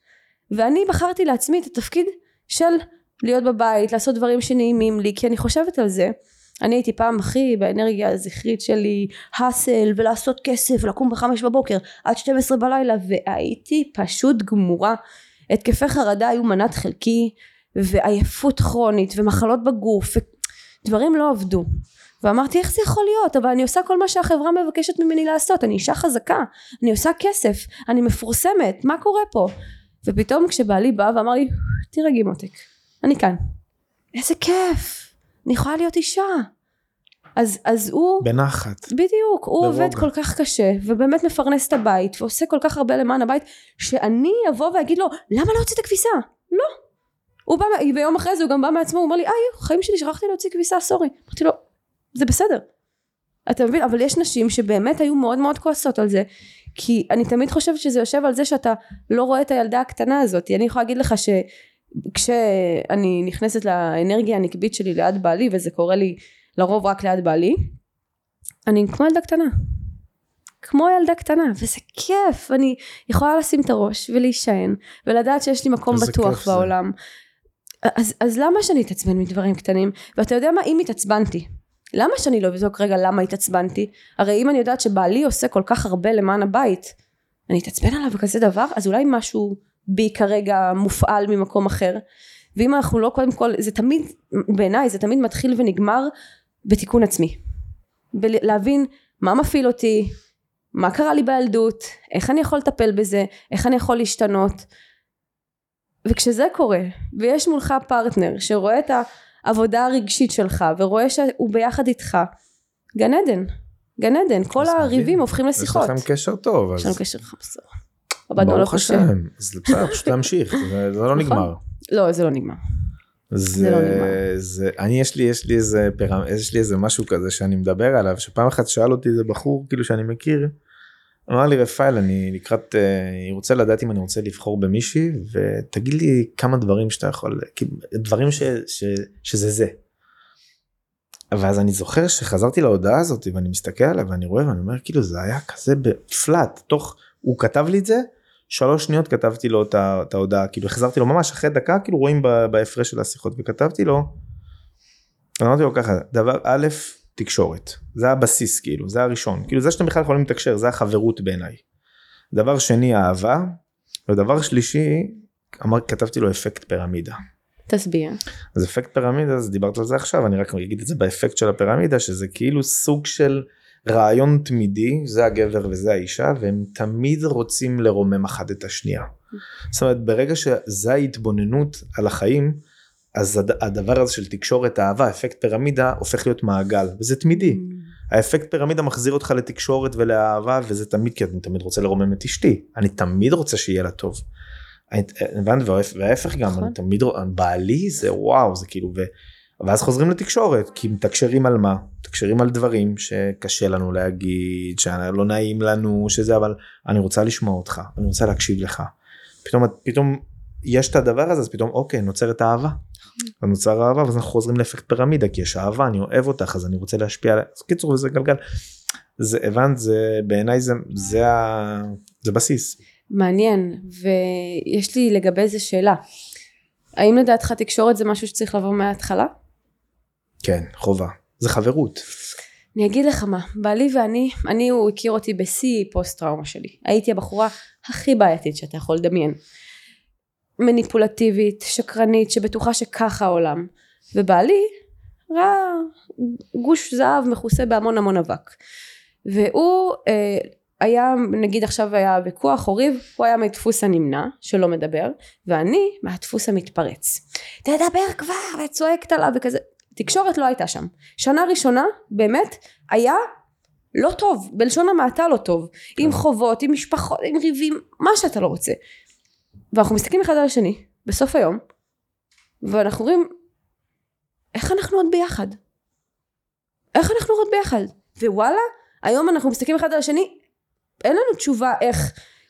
ואני בחרתי לעצמי את התפקיד של להיות בבית, לעשות דברים שנעימים לי, כי אני חושבת על זה. אני הייתי פעם הכי באנרגיה הזכרית שלי, האסל ולעשות כסף ולקום בחמש בבוקר עד 12 בלילה והייתי פשוט גמורה. התקפי חרדה היו מנת חלקי ועייפות כרונית ומחלות בגוף ודברים לא עבדו. ואמרתי איך זה יכול להיות? אבל אני עושה כל מה שהחברה מבקשת ממני לעשות. אני אישה חזקה אני עושה כסף אני מפורסמת מה קורה פה? ופתאום כשבעלי בא ואמר לי תירגעי מותק אני כאן. איזה כיף אני יכולה להיות אישה. אז, אז הוא בנחת. בדיוק הוא ברוגע. עובד כל כך קשה ובאמת מפרנס את הבית ועושה כל כך הרבה למען הבית שאני אבוא ואגיד לו למה לא הוצאת כביסה? לא. הוא בא ביום אחרי זה הוא גם בא מעצמו הוא אומר לי איי חיים שלי שכחתי להוציא כביסה סורי. אמרתי לו זה בסדר. אתה מבין? אבל יש נשים שבאמת היו מאוד מאוד כועסות על זה כי אני תמיד חושבת שזה יושב על זה שאתה לא רואה את הילדה הקטנה הזאת. אני יכולה להגיד לך שכשאני נכנסת לאנרגיה הנקבית שלי ליד בעלי וזה קורה לי לרוב רק ליד בעלי אני כמו ילדה קטנה. כמו ילדה קטנה וזה כיף. אני יכולה לשים את הראש ולהישען ולדעת שיש לי מקום בטוח זה. בעולם. אז, אז למה שאני אתעצבן מדברים קטנים? ואתה יודע מה? אם התעצבנתי למה שאני לא אבדוק רגע למה התעצבנתי? הרי אם אני יודעת שבעלי עושה כל כך הרבה למען הבית אני אתעצבן עליו כזה דבר? אז אולי משהו בי כרגע מופעל ממקום אחר. ואם אנחנו לא קודם כל זה תמיד בעיניי זה תמיד מתחיל ונגמר בתיקון עצמי. בלהבין מה מפעיל אותי מה קרה לי בילדות איך אני יכול לטפל בזה איך אני יכול להשתנות. וכשזה קורה ויש מולך פרטנר שרואה את העבודה הרגשית שלך ורואה שהוא ביחד איתך גן עדן גן עדן כל הריבים. הופכים יש לשיחות לכם קשר טוב יש לנו קשר חמסור עבדנו על ברוך הקשה השם אז בסדר פשוט להמשיך זה זה לא נכון. נגמר. לא זה לא נגמר זה, לא נגמר. זה, אני יש לי, יש לי איזה פירמ... יש לי איזה משהו כזה שאני מדבר עליו, שפעם אחת שאל אותי איזה בחור כאילו שאני מכיר, אמר לי רפאל אני לקראת, אה, אני רוצה לדעת אם אני רוצה לבחור במישהי ותגיד לי כמה דברים שאתה יכול, כאילו, דברים ש, ש, שזה זה. ואז אני זוכר שחזרתי להודעה הזאת ואני מסתכל עליה ואני רואה ואני אומר כאילו זה היה כזה בפלאט, תוך, הוא כתב לי את זה, שלוש שניות כתבתי לו את ההודעה כאילו החזרתי לו ממש אחרי דקה כאילו רואים בהפרש של השיחות וכתבתי לו. אמרתי לו ככה דבר א' תקשורת זה הבסיס כאילו זה הראשון כאילו זה שאתם בכלל יכולים לתקשר זה החברות בעיניי. דבר שני אהבה ודבר שלישי אמר, כתבתי לו אפקט פירמידה. תסביר. אז אפקט פירמידה, אז דיברת על זה עכשיו, אני רק אגיד את זה באפקט של הפירמידה, שזה כאילו סוג של רעיון תמידי, זה הגבר וזה האישה, והם תמיד רוצים לרומם אחת את השנייה. זאת אומרת, ברגע שזה ההתבוננות על החיים, אז הד- הדבר הזה של תקשורת אהבה, אפקט פירמידה, הופך להיות מעגל, וזה תמידי. האפקט פירמידה מחזיר אותך לתקשורת ולאהבה וזה תמיד כי אני תמיד רוצה לרומם את אשתי אני תמיד רוצה שיהיה לה טוב. אני- הבנת וההפ- וההפך גם נכון. אני תמיד רוא- בעלי זה וואו זה כאילו ו... ואז חוזרים לתקשורת כי מתקשרים על מה מתקשרים על דברים שקשה לנו להגיד שלא נעים לנו שזה אבל אני רוצה לשמוע אותך אני רוצה להקשיב לך. פתאום פתאום יש את הדבר הזה אז פתאום אוקיי נוצרת אהבה. נוצר אהבה ואז אנחנו חוזרים לאפקט פירמידה כי יש אהבה אני אוהב אותך אז אני רוצה להשפיע עליה. אז קיצור זה גלגל. זה הבנת זה בעיניי זה זה ה... זה בסיס. מעניין, ויש לי לגבי זה שאלה. האם לדעתך תקשורת זה משהו שצריך לבוא מההתחלה? כן חובה. זה חברות. אני אגיד לך מה, בעלי ואני, אני הוא הכיר אותי בשיא פוסט טראומה שלי. הייתי הבחורה הכי בעייתית שאתה יכול לדמיין. מניפולטיבית, שקרנית, שבטוחה שככה העולם. ובעלי ראה גוש זהב מכוסה בהמון המון אבק. והוא אה, היה, נגיד עכשיו היה ויכוח או ריב, הוא היה מדפוס הנמנע, שלא מדבר, ואני מהדפוס המתפרץ. תדבר כבר, וצועקת עליו וכזה. תקשורת לא הייתה שם. שנה ראשונה, באמת, היה לא טוב, בלשון המעטה לא טוב. עם חובות, עם משפחות, עם ריבים, מה שאתה לא רוצה. ואנחנו מסתכלים אחד על השני, בסוף היום, ואנחנו אומרים, איך אנחנו עוד ביחד? איך אנחנו עוד ביחד? ווואלה, היום אנחנו מסתכלים אחד על השני, אין לנו תשובה איך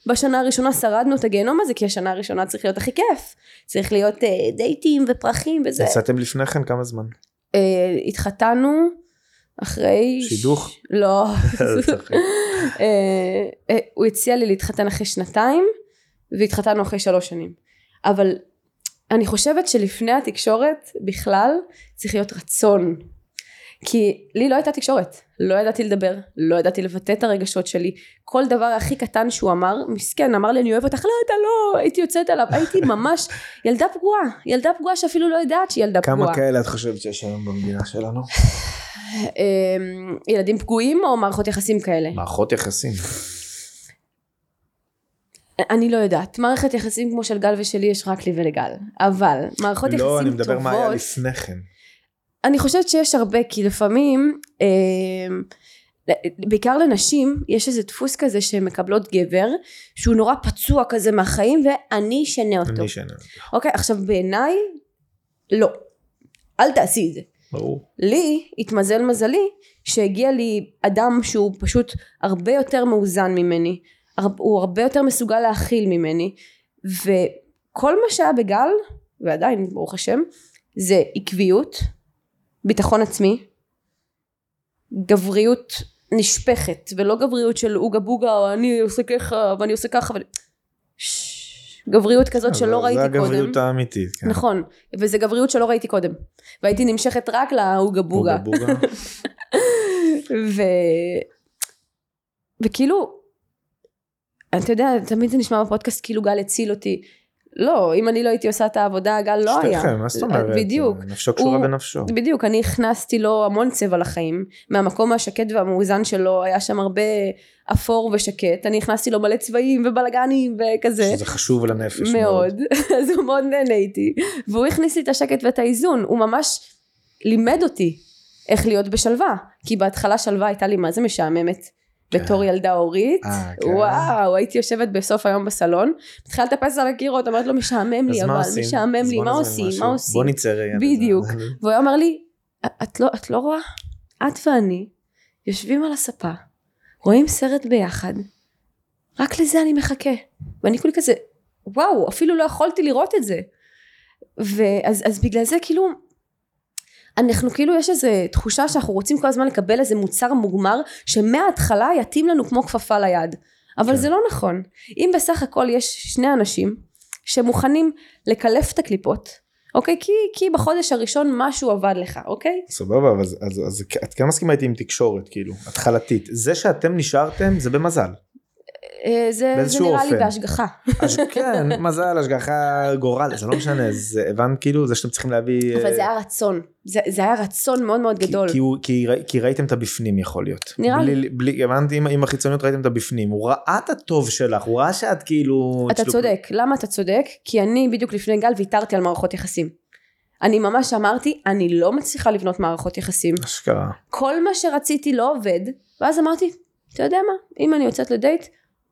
בשנה הראשונה שרדנו את הגיהנום הזה, כי השנה הראשונה צריך להיות הכי כיף. צריך להיות אה, דייטים ופרחים וזה. יצאתם לפני כן כמה זמן? אה, התחתנו אחרי... שידוך? לא. זה צוחק. אה, אה, הוא הציע לי להתחתן אחרי שנתיים, והתחתנו אחרי שלוש שנים. אבל אני חושבת שלפני התקשורת בכלל צריך להיות רצון. כי לי לא הייתה תקשורת, לא ידעתי לדבר, לא ידעתי לבטא את הרגשות שלי. כל דבר הכי קטן שהוא אמר, מסכן, אמר לי אני אוהב אותך, לא אתה לא, הייתי יוצאת עליו, הייתי ממש ילדה פגועה, ילדה פגועה שאפילו לא יודעת שהיא ילדה פגועה. כמה כאלה את חושבת שיש היום במדינה שלנו? אמ, ילדים פגועים או מערכות יחסים כאלה? מערכות יחסים. אני לא יודעת. מערכת יחסים כמו של גל ושלי יש רק לי ולגל. אבל מערכות יחסים לא טובות... אני מדבר מה היה לפני כן. אני חושבת שיש הרבה, כי לפעמים, אמ, בעיקר לנשים, יש איזה דפוס כזה שהן מקבלות גבר, שהוא נורא פצוע כזה מהחיים, ואני אשנה אותו. אני שנה. אוקיי, עכשיו בעיניי, לא. אל תעשי את זה. ברור. לי התמזל מזלי שהגיע לי אדם שהוא פשוט הרבה יותר מאוזן ממני, הוא הרבה יותר מסוגל להכיל ממני, וכל מה שהיה בגל, ועדיין ברוך השם, זה עקביות, ביטחון עצמי, גבריות נשפכת, ולא גבריות של אוגה בוגה, או אני עושה ככה ואני עושה ככה, ו... גבריות כזאת שלא ראיתי זה קודם. הגבריות האמיתית. כן. נכון, וזה גבריות שלא ראיתי קודם. והייתי נמשכת רק. בוגה בוגה. ו... וכאילו, אתה יודע, תמיד זה נשמע בפודקאסט כאילו גל הציל אותי. לא, אם אני לא הייתי עושה את העבודה, גל לא היה. שתיכם, מה זאת אומרת? בדיוק. נפשו קשורה הוא- בנפשו. בדיוק, אני הכנסתי לו המון צבע לחיים. מהמקום השקט והמאוזן שלו, היה שם הרבה אפור ושקט. אני הכנסתי לו מלא צבעים ובלאגנים וכזה. שזה חשוב לנפש מאוד, אז הוא מאוד נהנה איתי, והוא הכניס לי את השקט ואת האיזון, הוא ממש לימד אותי איך להיות בשלווה, כי בהתחלה שלווה הייתה לי מה זה משעממת. בתור ילדה הורית, אה, כן. וואו, הייתי יושבת בסוף היום בסלון, מתחילה לטפס על הקירות, אומרת לו משעמם לי, אבל? משעמם לי, מה עושים. מה עושים? בוא נצא רגע. בדיוק. והוא היה אומר לי, את לא, את לא רואה? את ואני יושבים על הספה, רואים סרט ביחד, רק לזה אני מחכה. ואני כולי כזה, וואו, אפילו לא יכולתי לראות את זה. ואז אז בגלל זה כאילו, אנחנו כאילו יש איזו תחושה שאנחנו רוצים כל הזמן לקבל איזה מוצר מוגמר, שמההתחלה יתאים לנו כמו כפפה ליד. אבל כן. זה לא נכון. אם בסך הכל יש שני אנשים שמוכנים לקלף את הקליפות, אוקיי? כי, כי בחודש הראשון משהו עבד לך, אוקיי? סבבה, אבל אז, אז, אז את כן מסכימה איתי עם תקשורת, כאילו, התחלתית. זה שאתם נשארתם זה במזל. אה, זה, זה נראה לי אופן. בהשגחה. אז כן, מזל, השגחה, גורל, זה לא משנה, זה הבנת כאילו, זה שאתם צריכים להביא... אבל אה, זה היה רצון. זה, זה היה רצון מאוד מאוד כי- גדול. כי, הוא, כי, כי ראיתם את הבפנים יכול להיות. נראה בלי, בלי, הבנתי, עם, עם החיצוניות ראיתם את הבפנים, הוא ראה את הטוב שלך, הוא ראה שאת כאילו... אתה שלו- צודק. למה אתה צודק? כי אני בדיוק לפני גל ויתרתי על מערכות יחסים. אני ממש אמרתי, אני לא מצליחה לבנות מערכות יחסים. אשכרה. כל מה שרציתי לא עובד, ואז אמרתי, אתה יודע מה, אם אני יוצאת לדייט,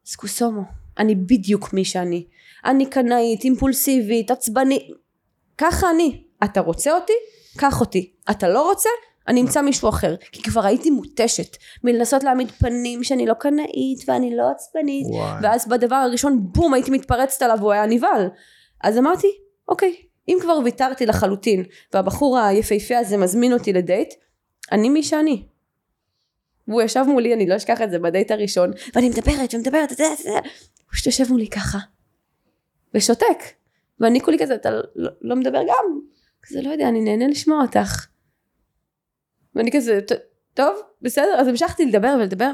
אז קוסומו, אני בדיוק מי שאני. אני קנאית, אימפולסיבית, עצבנית, ככה אני. אתה רוצה אותי? קח אותי. אתה לא רוצה? אני אמצא מישהו אחר. כי כבר הייתי מותשת מלנסות להעמיד פנים שאני לא קנאית ואני לא עצבנית. וואי. ואז בדבר הראשון, בום, הייתי מתפרצת עליו והוא היה נבהל. אז אמרתי, אוקיי, אם כבר ויתרתי לחלוטין, והבחור היפהפה הזה מזמין אותי לדייט, אני מי שאני. והוא ישב מולי, אני לא אשכח את זה, בדייט הראשון, ואני מדברת ומדברת, אתה יודע, הוא פשוט יושב מולי ככה, ושותק. ואני כולי כזה, אתה לא, לא מדבר גם? כזה, לא יודע, אני נהנה לשמוע אותך. ואני כזה, "ט- טוב, בסדר, אז המשכתי לדבר ולדבר,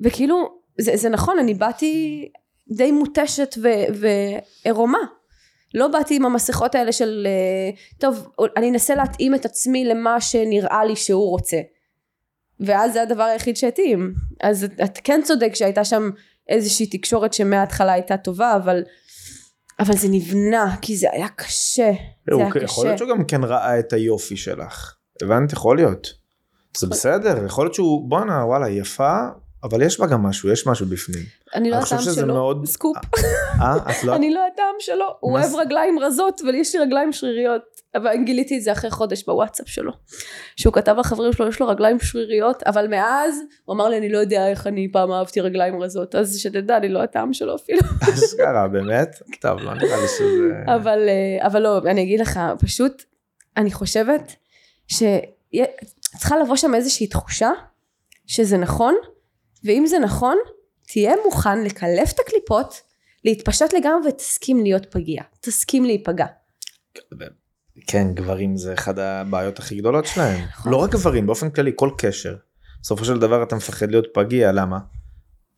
וכאילו, זה, זה נכון, אני באתי די מותשת ו- ועירומה. לא באתי עם המסכות האלה של, אה, טוב, אני אנסה להתאים את עצמי למה שנראה לי שהוא רוצה. ואז זה הדבר היחיד שהתאים. אז את, את כן צודק שהייתה שם איזושהי תקשורת שמההתחלה הייתה טובה, אבל, אבל זה נבנה, כי זה היה קשה. זה היה יכול קשה. להיות שהוא גם כן ראה את היופי שלך. הבנת? יכול להיות. זה בסדר, יכול להיות שהוא, בואנה, וואלה, יפה, אבל יש בה גם משהו, יש משהו בפנים. אני לא אני הטעם שלו, מאוד- סקופ. אה, את לא... אני לא הטעם שלו, הוא אוהב? רגליים רזות ויש לי רגליים שריריות. אבל גיליתי את זה אחרי חודש בוואטסאפ שלו. שהוא כתב לחברים שלו, יש לו רגליים שריריות, אבל מאז הוא אמר לי, אני לא יודע איך אני פעם אהבתי רגליים רזות, אז שתדע, אני לא הטעם שלו אפילו. אשכרה, באמת? טוב, לא נראה לי שזה... אבל, אה, אבל לא, אני אגיד לך, פשוט, אני חושבת שצריכה לבוא שם איזושהי תחושה שזה נכון, ואם זה נכון, תהיה מוכן לקלף את הקליפות, להתפשט לגמרי ותסכים להיות פגיע. תסכים להיפגע. כן, גברים זה אחד הבעיות הכי גדולות שלהם. נכון. לא רק גברים, באופן כללי, כל קשר. בסופו של דבר אתה מפחד להיות פגיע, למה?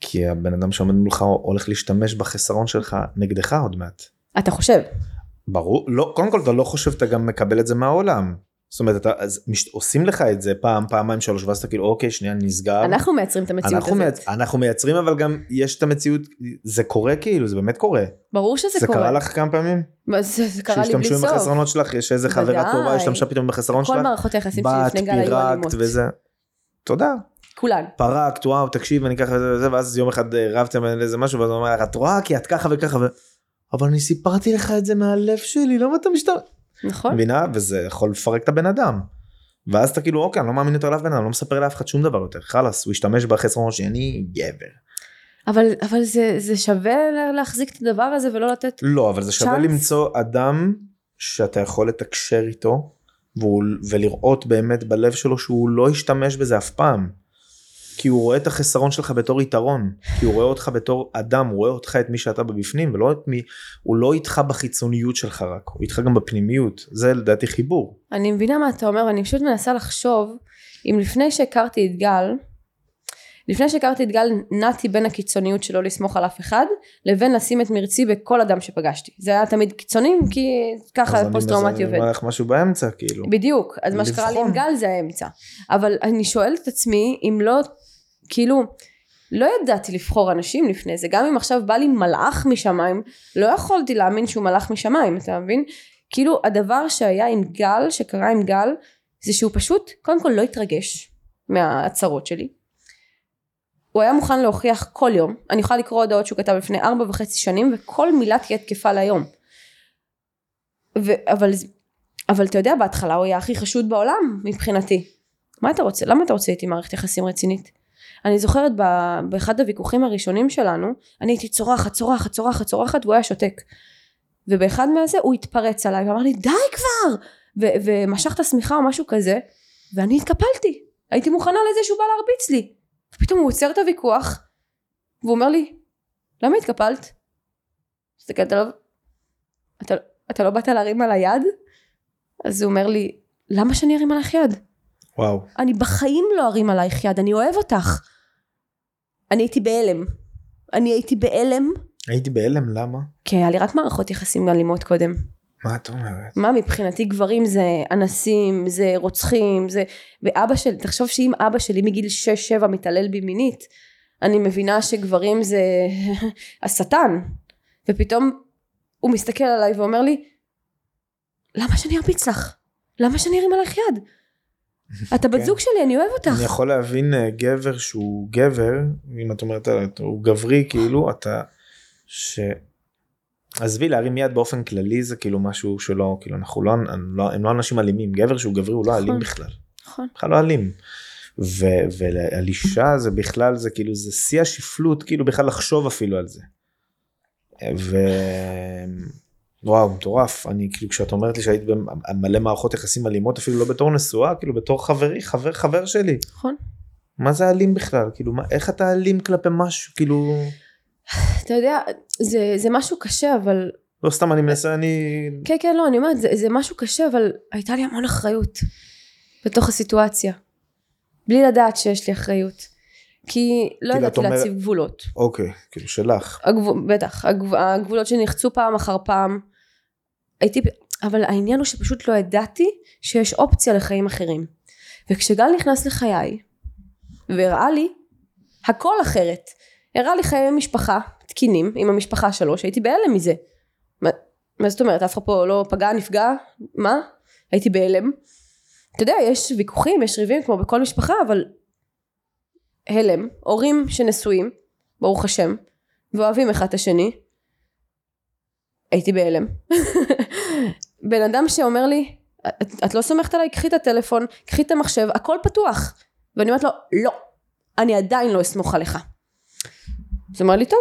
כי הבן אדם שעומד מולך הולך להשתמש בחסרון שלך נגדך עוד מעט. אתה חושב? ברור, לא, קודם כל אתה לא חושב שאתה גם מקבל את זה מהעולם. זאת אומרת, אתה, אז מש, עושים לך את זה פעם, פעמיים, שלוש, ואז אתה כאילו, אוקיי, שנייה, נסגר. אנחנו מייצרים את המציאות אנחנו, הזאת. מייצ... אנחנו מייצרים, אבל גם יש את המציאות, זה קורה כאילו, זה באמת קורה. ברור שזה זה קורה. קרה לך כמה פעמים? זה, זה קרה לי בלי שהשתמשו עם סוף. החסרונות שלך, יש איזה חברה. טובה, השתמשה פתאום בחסרון כל שלך? מערכות היחסים שלי באת, לפני גל היו אלימות. וזה. תודה. כולן. פרקת, וואו, תקשיב, אני ככה וזה וזה, ואז יום אחד אה, רבתם על איזה משהו, ואז הוא אומר לך, את רואה, כי את ככה וככה, ו... אבל אני סיפרתי לך את זה מהלב שלי, למה אתה משתמש? נכון? מבינה? וזה יכול לפרק את הבן אדם. ואז אתה כאילו, אוקיי, אני לא מאמין יותר לאף בן אדם, לא מספר לאף אחד שום דבר יותר, חלאס, הוא השתמש בחסרונות אני גבר. אבל, אבל זה, זה שווה לה- להחזיק את הדבר הזה ולא לתת... לא, אבל זה שווה צ'אנס? למצוא אדם שאתה יכול לתקשר איתו, והוא, ולראות באמת בלב שלו שהוא לא ישתמש בזה אף פעם. כי הוא רואה את החסרון שלך בתור יתרון, כי הוא רואה אותך בתור אדם, הוא רואה אותך את מי שאתה בבפנים, ולא את מי, הוא לא איתך בחיצוניות שלך רק, הוא איתך גם בפנימיות, זה לדעתי חיבור. אני מבינה מה אתה אומר ואני פשוט מנסה לחשוב אם לפני שהכרתי את גל לפני שהכרתי את גל נעתי בין הקיצוניות שלא לסמוך על אף אחד לבין לשים את מרצי בכל אדם שפגשתי זה היה תמיד קיצונים כי ככה אז פוסט טראומטי עובד אני אומר לך משהו באמצע, כאילו. בדיוק אז מה שקרה לי עם לבחון. גל זה האמצע אבל אני שואלת את עצמי אם לא כאילו לא ידעתי לבחור אנשים לפני זה גם אם עכשיו בא לי מלאך משמיים לא יכולתי להאמין שהוא מלאך משמיים אתה מבין? כאילו הדבר שהיה עם גל שקרה עם גל זה שהוא פשוט קודם כל לא התרגש מההצהרות שלי. הוא היה מוכן להוכיח כל יום. אני יכולה לקרוא הודעות שהוא כתב לפני ארבע וחצי שנים וכל מילה תהיה תקפה להיום ו- אבל אבל אתה יודע בהתחלה הוא היה הכי חשוד בעולם מבחינתי. מה אתה רוצה? למה אתה רוצה איתי מערכת יחסים רצינית אני זוכרת ב- באחד הוויכוחים הראשונים שלנו אני הייתי צורחת צורחת צורחת צורחת והוא היה שותק ובאחד מהזה הוא התפרץ עליי ואמר לי די כבר ו- ומשך את השמיכה או משהו כזה ואני התקפלתי הייתי מוכנה לזה שהוא בא להרביץ לי ופתאום הוא עוצר את הוויכוח והוא אומר לי למה התקפלת? הסתכלת עליו אתה, אתה לא באת להרים על היד? אז הוא אומר לי למה שאני ארים עלייך יד? וואו. אני בחיים לא ארים עלייך יד, אני אוהב אותך. אני הייתי בהלם. אני הייתי בהלם, הייתי בהלם, למה? כי היה לי רק מערכות יחסים אלימות קודם. מה את אומרת? מה מבחינתי גברים זה אנסים, זה רוצחים, זה... ואבא שלי, תחשוב שאם אבא שלי מגיל 6-7 מתעלל בי מינית, אני מבינה שגברים זה השטן. ופתאום הוא מסתכל עליי ואומר לי, למה שאני ארביץ לך? למה שאני ארים עליך יד? אתה בת כן. זוג שלי, אני אוהב אותך. אני יכול להבין אה, גבר שהוא גבר, אם את אומרת עליו, הוא גברי כאילו, אתה, ש... עזבי להרים יד באופן כללי זה כאילו משהו שלא, כאילו אנחנו לא, לא הם לא אנשים אלימים, גבר שהוא גברי הוא לא אלים נכון. בכלל, נכון. בכלל לא אלים. ו- ועל אישה זה בכלל זה כאילו זה שיא השפלות כאילו בכלל לחשוב אפילו על זה. ו... וואו מטורף אני כאילו כשאת אומרת לי שהיית במלא מערכות יחסים אלימות אפילו לא בתור נשואה כאילו בתור חברי חבר חבר שלי נכון. מה זה אלים בכלל כאילו מה איך אתה אלים כלפי משהו כאילו אתה יודע, זה, זה משהו קשה, אבל... לא סתם אני מנסה אני כן, כן, לא, אני אומרת, זה, זה משהו קשה, אבל הייתה לי המון אחריות בתוך הסיטואציה. בלי לדעת שיש לי אחריות. כי לא כאילו, ידעתי אומר- להציב גבולות. אוקיי כאילו שלך הגבול, בטח, הגב, הגבולות שנחצו פעם אחר פעם. הייתי, אבל העניין הוא שפשוט לא ידעתי שיש אופציה לחיים אחרים. וכשגל נכנס לחיי, והראה לי הכל אחרת. הראה לי חיי משפחה תקינים עם המשפחה שלו, שהייתי בהלם מזה. מה, מה זאת אומרת, אף אחד פה לא פגע, נפגע? מה? הייתי בהלם. אתה יודע, יש ויכוחים, יש ריבים כמו בכל משפחה, אבל הלם, הורים שנשואים, ברוך השם, ואוהבים אחד את השני, הייתי בהלם. בן אדם שאומר לי, את, את לא סומכת עליי? קחי את הטלפון, קחי את המחשב, הכל פתוח. ואני אומרת לו, לא, אני עדיין לא אסמוך עליך. אז הוא אומר לי, טוב,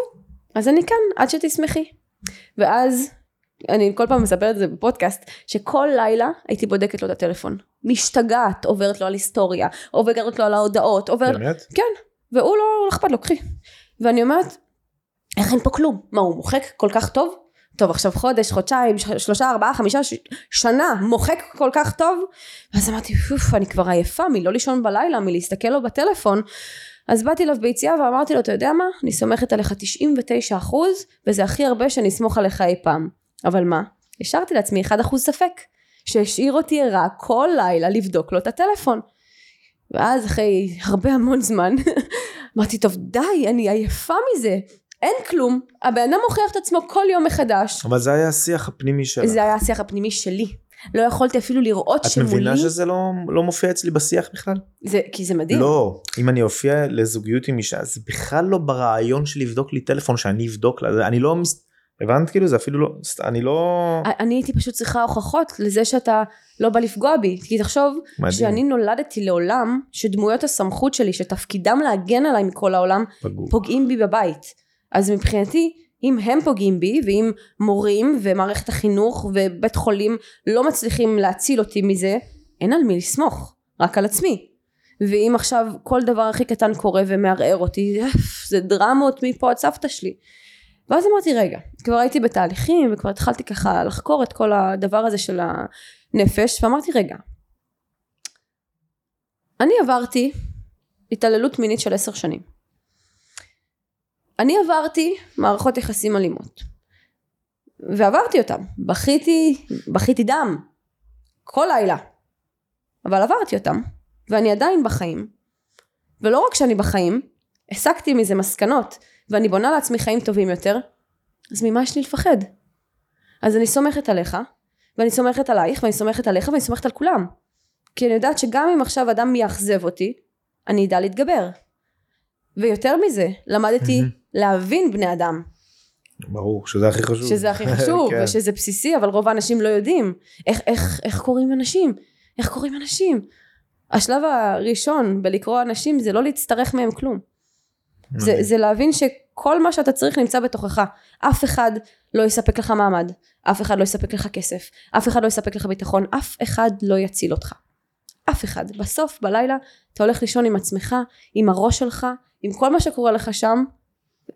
אז אני כאן עד שתשמחי. ואז, אני כל פעם מספרת את זה בפודקאסט, שכל לילה הייתי בודקת לו את הטלפון. משתגעת, עוברת לו על היסטוריה, עוברת לו על ההודעות, עוברת... באמת כן, והוא לא, לא אכפת לו, קחי. ואני אומרת, איך אין פה כלום? מה, הוא מוחק כל כך טוב? טוב, עכשיו חודש, חודשיים, שלושה, ארבעה, חמישה, ש... שנה, מוחק כל כך טוב? ואז אמרתי, אוף, אני כבר עייפה מלא לישון בלילה, מלהסתכל לו בטלפון. אז באתי אליו ביציאה ואמרתי לו, אתה יודע מה? אני סומכת עליך 99 אחוז, וזה הכי הרבה שאני אסמוך עליך אי פעם. אבל מה? השארתי לעצמי 1 אחוז ספק, שהשאיר אותי ערה כל לילה לבדוק לו את הטלפון. ואז אחרי הרבה המון זמן, אמרתי, טוב די, אני עייפה מזה, אין כלום, הבן אדם מוכיח את עצמו כל יום מחדש. אבל זה היה השיח הפנימי שלך זה היה השיח הפנימי שלי. לא יכולתי אפילו לראות את שמולי, מבינה שזה לא לא מופיע אצלי בשיח בכלל זה, כי זה מדהים. לא אם אני אופיע לזוגיות עם אישה זה בכלל לא ברעיון של לבדוק לי טלפון שאני אבדוק לה אני לא הבנת כאילו זה אפילו לא אני לא אני הייתי פשוט צריכה הוכחות לזה שאתה לא בא לפגוע בי. כי תחשוב מדהים. שאני נולדתי לעולם שדמויות הסמכות שלי, שתפקידם להגן עליי מכל העולם, פגעו. פוגעים בי בבית. אז מבחינתי, אם הם פוגעים בי, ואם מורים ומערכת החינוך ובית חולים לא מצליחים להציל אותי מזה, אין על מי לסמוך, רק על עצמי. ואם עכשיו כל דבר הכי קטן קורה ומערער אותי, זה דרמות מפה עד סבתא שלי. ואז אמרתי רגע, כבר הייתי בתהליכים וכבר התחלתי ככה לחקור את כל הדבר הזה של הנפש, ואמרתי רגע, אני עברתי התעללות מינית של עשר שנים. אני עברתי מערכות יחסים אלימות. ועברתי אותם. בכיתי, בכיתי דם. כל לילה. אבל עברתי אותם. ואני עדיין בחיים. ולא רק שאני בחיים, הסקתי מזה מסקנות, ואני בונה לעצמי חיים טובים יותר, אז ממה יש לי לפחד? אז אני סומכת עליך, ואני סומכת עלייך, ואני סומכת עליך, ואני סומכת על כולם. כי אני יודעת שגם אם עכשיו אדם יאכזב אותי, אני אדע להתגבר. ויותר מזה, למדתי. להבין בני אדם, ברור שזה הכי חשוב שזה הכי חשוב, כן. ושזה בסיסי, אבל רוב האנשים לא יודעים. איך, איך, איך קוראים אנשים? איך קוראים אנשים? השלב הראשון בלקרוא אנשים זה לא להצטרך מהם כלום. זה. זה להבין שכל מה שאתה צריך נמצא בתוכך. אף אחד לא יספק לך מעמד, אף אחד לא יספק לך כסף, אף אחד לא יספק לך ביטחון, אף אחד לא יציל אותך. אף אחד. בסוף, בלילה, אתה הולך לישון עם עצמך, עם הראש שלך, עם כל מה שקורה לך שם,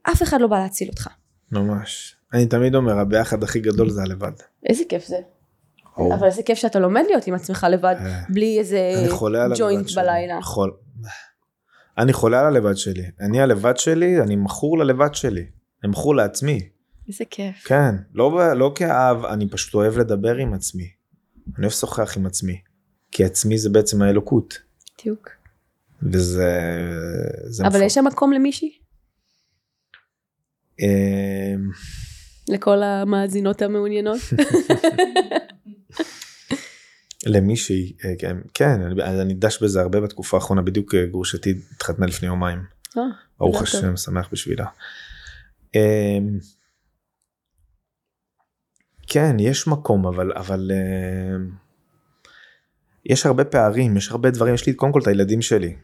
אף אחד לא בא להציל אותך. ממש אני תמיד אומר הביחד הכי גדול זה הלבד. איזה כיף זה. ברור. אבל איזה כיף שאתה לומד להיות עם עצמך לבד, אה, בלי איזה אני חולה על ג'וינט הלבד שלי. בלילה. חול. אני חולה על הלבד שלי. אני הלבד שלי, אני מכור ללבד שלי. אני מכור לעצמי. איזה כיף. כן, לא, לא כאב, אני פשוט אוהב לדבר עם עצמי. אני אוהב לשוחח עם עצמי. כי עצמי זה בעצם האלוקות. בדיוק. וזה... זה אבל מפור- יש שם מקום למישהי? אמ, לכל המאזינות המעוניינות? למישהי, אה, כן, כן, אני, אני דש בזה הרבה בתקופה האחרונה, בדיוק אה, גרושתי התחתנה לפני יומיים. אה, ברוך מזל טוב. השם, שמח בשבילה. אמ, כן, יש מקום, אבל, אבל יש הרבה פערים, יש הרבה דברים, יש לי קודם כל את הילדים שלי.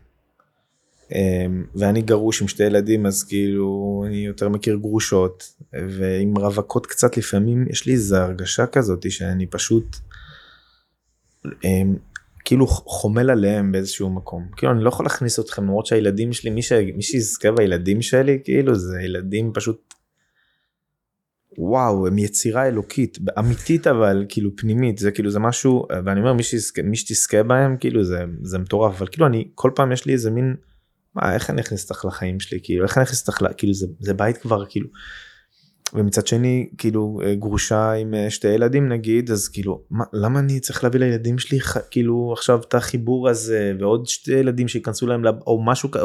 אמ, ואני גרוש עם שתי ילדים, אז כאילו, אני יותר מכיר גרושות, ועם רווקות קצת לפעמים, יש לי איזו הרגשה כזאת שאני פשוט, כאילו חומל עליהם באיזשהו מקום כאילו אני לא יכול להכניס אתכם למרות שהילדים שלי מי, ש... מי שיזכה בילדים שלי כאילו זה ילדים פשוט. וואו הם יצירה אלוקית אמיתית אבל כאילו פנימית זה כאילו זה משהו ואני אומר מי, שיזכה, מי שתזכה בהם כאילו זה זה מטורף אבל כאילו אני כל פעם יש לי איזה מין. מה איך אני אכניס אותך לחיים שלי כאילו איך אני אכניס אותך כאילו זה, זה בית כבר כאילו. ומצד שני כאילו אה, גרושה עם אה, שתי ילדים נגיד אז כאילו מה, למה אני צריך להביא לילדים שלי כאילו עכשיו את החיבור הזה ועוד שתי ילדים שייכנסו להם לב- או משהו כזה.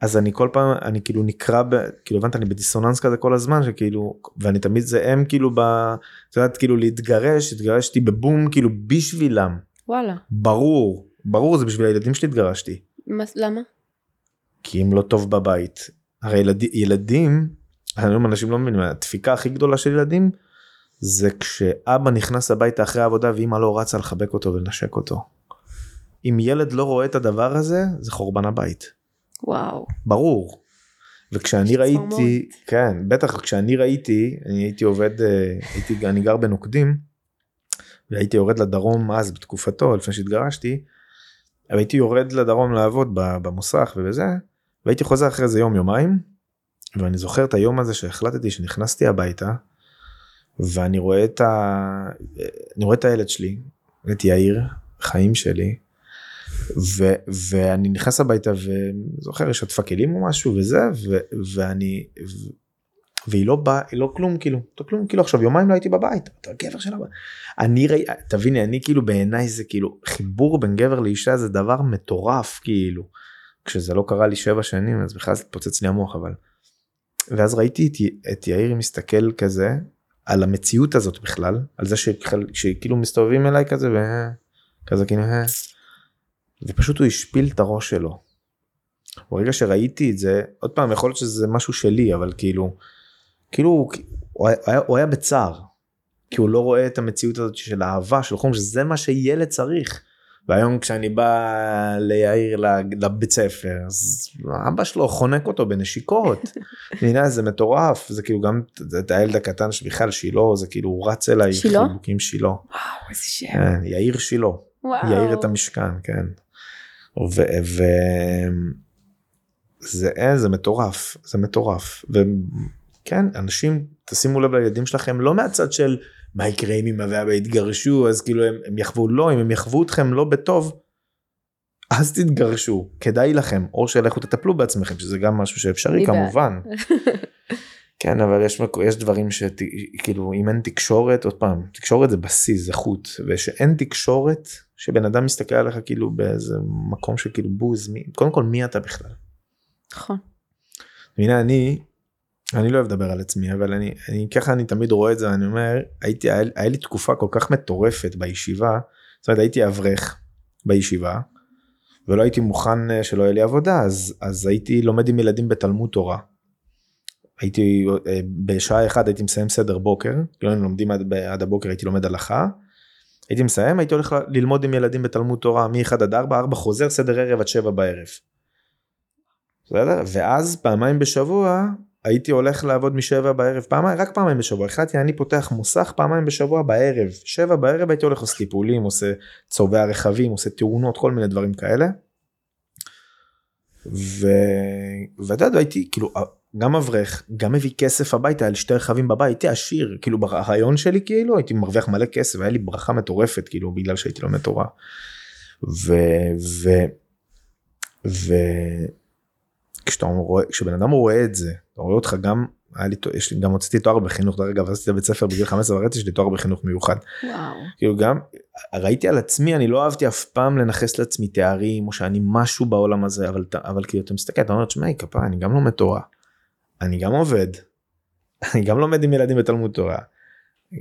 אז אני כל פעם אני כאילו נקרא ב, כאילו הבנת אני בדיסוננס כזה כל הזמן שכאילו ואני תמיד זה הם כאילו ב... את יודעת כאילו להתגרש התגרשתי בבום כאילו בשבילם וואלה. ברור ברור זה בשביל הילדים שלי התגרשתי מה- למה? כי אם לא טוב בבית הרי ילד, ילדים היום אנשים לא מבינים הדפיקה הכי גדולה של ילדים זה כשאבא נכנס הביתה אחרי העבודה ואמא לא רצה לחבק אותו ולנשק אותו. אם ילד לא רואה את הדבר הזה זה חורבן הבית וואו. ברור. וכשאני ראיתי צמרמורת. כן בטח כשאני ראיתי אני הייתי עובד אה, הייתי אני גר בנוקדים והייתי יורד לדרום אז בתקופתו לפני שהתגרשתי. הייתי יורד לדרום לעבוד במוסך ובזה והייתי חוזר אחרי זה יום יומיים ואני זוכר את היום הזה שהחלטתי שנכנסתי הביתה ואני רואה את ה... רואה את הילד שלי את יאיר חיים שלי ו, ואני נכנס הביתה וזוכר היא שטפה כלים או משהו וזה ו, ואני ו, והיא לא באה היא לא כלום כאילו לא כלום כאילו עכשיו יומיים לא הייתי בבית אתה גבר של הבית. אני ראי תביני אני כאילו בעיניי זה כאילו חיבור בין גבר לאישה זה דבר מטורף כאילו כשזה לא קרה לי שבע שנים אז בכלל זה התפוצץ לי המוח אבל. ואז ראיתי את, את יאיר מסתכל כזה על המציאות הזאת בכלל על זה שכאילו מסתובבים אליי כזה וכזה כאילו "אה". ופשוט הוא השפיל את הראש שלו. ברגע שראיתי את זה עוד פעם יכול להיות שזה משהו שלי אבל כאילו כאילו הוא, הוא, היה, הוא היה בצער כי הוא לא רואה את המציאות הזאת של אהבה של חום שזה מה שילד צריך. והיום כשאני בא ליאיר לבית ספר אז אבא שלו חונק אותו בנשיקות. הנה זה מטורף זה כאילו גם את הילד הקטן שבכלל שילה זה כאילו הוא רץ אליי שילה? חיבוקים שילה. וואו איזה שם. כן, יאיר שילה. וואו. יאיר את המשכן כן. ו... ו... זה אה, זה מטורף זה מטורף וכן אנשים תשימו לב לילדים שלכם לא מהצד של מה יקרה אם אמא ואבא יתגרשו אז כאילו הם, הם יחוו לא אם הם יחוו אתכם לא בטוב. אז תתגרשו כדאי לכם או שלכו תטפלו בעצמכם שזה גם משהו שאפשרי. כמובן. כן אבל יש יש דברים שכאילו אם אין תקשורת עוד פעם תקשורת זה בסיס זה חוט ושאין תקשורת שבן אדם מסתכל עליך כאילו באיזה מקום של כאילו בוז מי, קודם כל מי אתה בכלל. נכון. הנה אני אני לא אוהב לדבר על עצמי אבל אני אני ככה אני תמיד רואה את זה אני אומר הייתי היה, היה לי תקופה כל כך מטורפת בישיבה זאת אומרת הייתי אברך בישיבה ולא הייתי מוכן אה, שלא יהיה לי עבודה אז אז הייתי לומד עם ילדים בתלמוד תורה. הייתי אה, בשעה אחת הייתי מסיים סדר בוקר כאילו היינו לומדים עד, עד הבוקר הייתי לומד הלכה. הייתי מסיים הייתי הולך ללמוד עם ילדים בתלמוד תורה מ-1 עד 4 4 חוזר סדר ערב עד 7 בערב. ואז פעמיים בשבוע הייתי הולך לעבוד משבע בערב פעמיים רק פעמיים בשבוע החלטתי אני פותח מוסך פעמיים בשבוע בערב שבע בערב הייתי הולך לעשות טיפולים עושה צובע רכבים עושה תאונות כל מיני דברים כאלה. ו... ואתה יודע הייתי כאילו גם אברך גם מביא כסף הביתה לי שתי רכבים בבית הייתי עשיר כאילו ברעיון שלי כאילו הייתי מרוויח מלא כסף היה לי ברכה מטורפת כאילו בגלל שהייתי לומד תורה. ו... ו... וכשאתה רואה, כשבן אדם רואה את זה, אתה רואה אותך גם, היה לי, יש לי, גם הוצאתי תואר בחינוך, דרך אגב, עשיתי בית ספר בגיל 15 וחצי, יש לי תואר בחינוך מיוחד. וואו. כאילו גם, ראיתי על עצמי, אני לא אהבתי אף פעם לנכס לעצמי תארים, או שאני משהו בעולם הזה, אבל, אבל כאילו אתה מסתכל, אתה אומר, תשמעי, כפרה, אני גם לומד תורה, אני גם עובד, אני גם לומד עם ילדים בתלמוד תורה,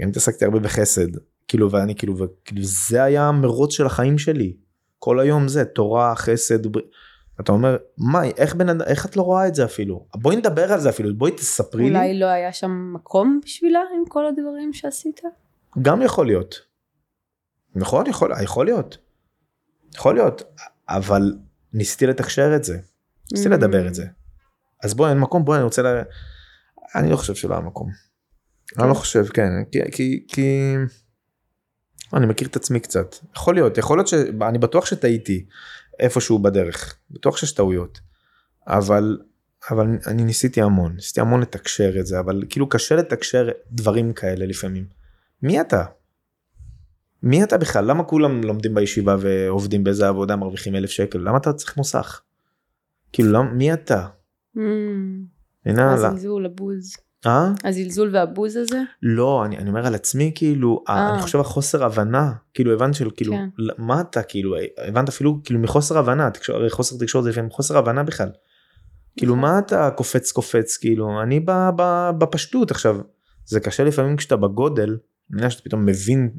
גם התעסקתי הרבה בחסד, כאילו, ואני כאילו, וכאילו, זה היה המרוץ של החיים שלי. כל היום זה, תורה, חסד, בר... אתה אומר, מה, איך בן איך את לא רואה את זה אפילו? בואי נדבר על זה אפילו, בואי תספרי לי. אולי לא היה שם מקום בשבילה עם כל הדברים שעשית? גם יכול להיות. נכון, יכול, יכול להיות. יכול להיות, אבל ניסיתי לתקשר את זה, ניסיתי Mm. לדבר את זה. אז בואי, אין מקום, בואי, אני רוצה ל... אני לא חושב שלא היה מקום. אני לא חושב, כן, כי, כי, כי... אני מכיר את עצמי קצת. יכול להיות, יכול להיות ש... אני בטוח שטעיתי איפשהו בדרך, בטוח שיש טעויות. אבל, אבל אני ניסיתי המון, ניסיתי המון לתקשר את זה, אבל כאילו קשה לתקשר דברים כאלה לפעמים. מי אתה? מי אתה בכלל? למה כולם לומדים בישיבה ועובדים באיזה עבודה מרוויחים אלף שקל? למה אתה צריך מוסך? כאילו, למה, מי אתה? Mm. הזלזול, הבוז. אה? הזלזול והבוז הזה? לא, אני, אני אומר על עצמי, כאילו, אה. אני חושב החוסר הבנה, כאילו, הבנת של, כאילו, כן. מה אתה, כאילו, הבנת אפילו, כאילו, מחוסר הבנה, תקשור, הרי חוסר תקשורת זה לפעמים חוסר הבנה בכלל. כאילו, נכון. מה אתה קופץ קופץ, כאילו, אני ב, ב, בפשטות, עכשיו, זה קשה לפעמים כשאתה בגודל, אני יודע שאתה פתאום מבין,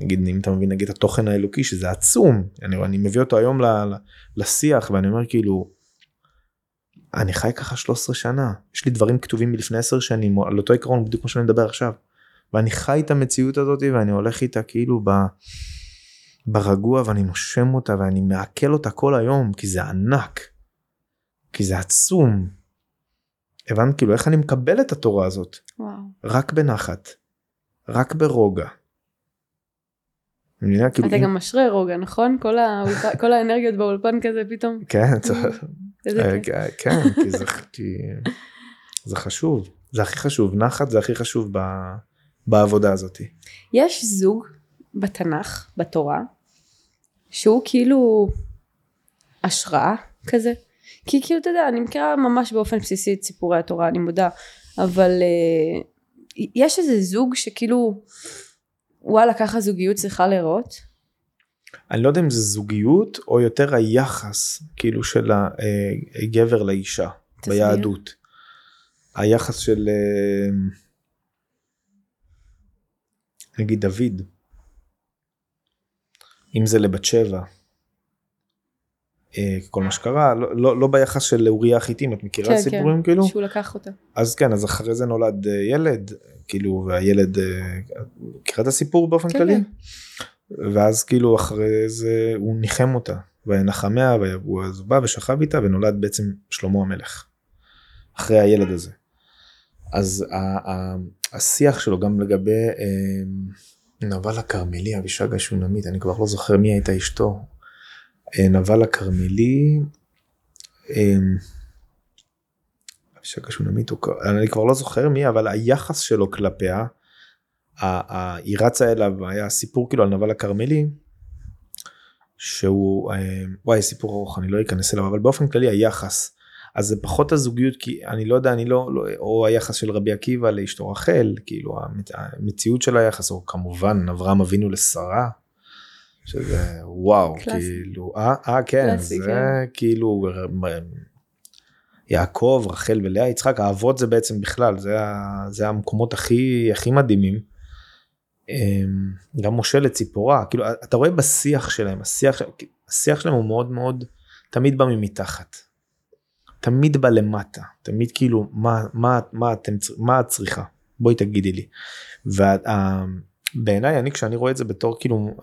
נגיד, אם אתה מבין, נגיד, התוכן האלוקי, שזה עצום, אני, אני מביא אותו היום ל, ל, לשיח, ואני אומר, כאילו, אני חי ככה 13 שנה, יש לי דברים כתובים מלפני 10 שנים, על אותו עיקרון בדיוק כמו שאני מדבר עכשיו. ואני חי את המציאות הזאת ואני הולך איתה כאילו ב... ברגוע ואני נושם אותה ואני מעכל אותה כל היום כי זה ענק. כי זה עצום. הבנת כאילו איך אני מקבל את התורה הזאת וואו. רק בנחת. רק ברוגע. כאילו, אתה אם- גם משרה רוגע, נכון? כל האנרגיות באולפן כזה פתאום. כן, אה, כיף. כן, כי זה, חשוב, זה הכי חשוב, נחת זה הכי חשוב ב, בעבודה הזאת. יש זוג בתנ"ך, בתורה, שהוא כאילו השראה כזה. כי כאילו אתה יודע, אני מכירה ממש באופן בסיסי את סיפורי התורה, אני מודה, אבל uh, יש איזה זוג שכאילו, וואלה, ככה זוגיות צריכה להיראות? אני לא יודע אם זה זוגיות או יותר היחס כאילו של הגבר לאישה תסביר. ביהדות. היחס של אה, נגיד דוד. אם זה לבת שבע. אה, כל מה שקרה לא, לא, לא ביחס של אוריה החיטים את מכירה כן, סיפורים כן, כאילו שהוא לקח אותה. אז כן אז אחרי זה נולד אה, ילד כאילו והילד אה, מכירה את הסיפור באופן כן, כללי כן. ואז כאילו אחרי זה הוא ניחם אותה ונחמיה והוא אז בא ושכב איתה ונולד בעצם שלמה המלך. אחרי הילד הזה. אז ה- ה- השיח שלו גם לגבי אה, נבל הכרמלי אבישג השונמית אני כבר לא זוכר מי הייתה אשתו. אה, נבל הכרמלי. אה, אבישג השונמית הוא כבר- אני כבר לא זוכר מי אבל היחס שלו כלפיה. היא רצה אליו היה סיפור כאילו על נבל הכרמלי. שהוא אה, וואי סיפור ארוך אני לא אכנס אליו אבל באופן כללי היחס אז זה פחות הזוגיות כי אני לא יודע אני לא, לא או היחס של רבי עקיבא לאשתו רחל כאילו המציאות של היחס או כמובן אברהם אבינו לשרה. שזה וואו קלאסי. כאילו אה, אה כן קלאסי, זה כן. כאילו יעקב רחל ולאה יצחק האבות זה בעצם בכלל זה, זה המקומות הכי הכי מדהימים. אמ, גם משה לציפורה כאילו אתה רואה בשיח שלהם השיח, השיח שלהם הוא מאוד מאוד תמיד בא ממתחת. תמיד בא למטה תמיד כאילו מה מה מה אתם מה את צריכה בואי תגידי לי. ובעיניי אני כשאני רואה את זה בתור כאילו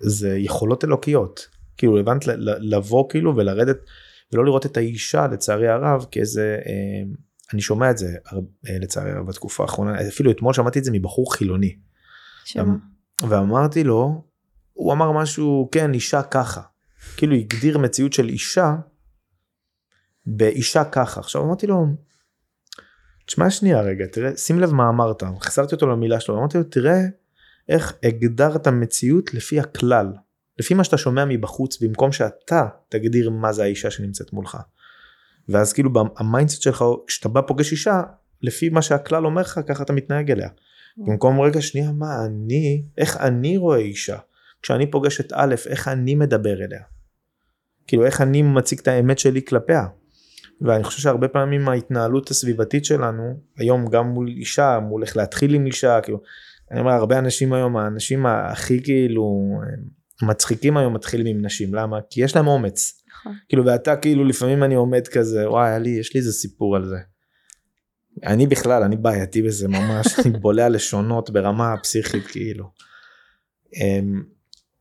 זה יכולות אלוקיות. כאילו הבנת לבוא כאילו ולרדת ולא לראות את האישה לצערי הרב כאיזה אמ, אני שומע את זה אה, לצערי הרב בתקופה האחרונה. אפילו אתמול שמעתי את זה מבחור חילוני. שמה? ואמרתי לו הוא אמר משהו כן אישה ככה. כאילו הגדיר מציאות של אישה באישה ככה. עכשיו אמרתי לו תשמע שנייה רגע תראה שים לב מה אמרת חזרתי אותו למילה שלו אמרתי לו תראה איך הגדרת מציאות לפי הכלל לפי מה שאתה שומע מבחוץ במקום שאתה תגדיר מה זה האישה שנמצאת מולך. ואז כאילו ה mindset שלך כשאתה בא פוגש אישה לפי מה שהכלל אומר לך ככה אתה מתנהג אליה. במקום רגע שנייה מה אני איך אני רואה אישה כשאני פוגש את א' איך אני מדבר אליה. כאילו איך אני מציג את האמת שלי כלפיה. ואני חושב שהרבה פעמים ההתנהלות הסביבתית שלנו היום גם מול אישה מול איך להתחיל עם אישה כאילו אני אומר הרבה אנשים היום האנשים הכי כאילו מצחיקים היום מתחילים עם נשים למה כי יש להם אומץ נכון. כאילו ואתה כאילו לפעמים אני עומד כזה וואי לי יש לי איזה סיפור על זה. אני בכלל אני בעייתי בזה ממש אני בולע לשונות ברמה פסיכית כאילו.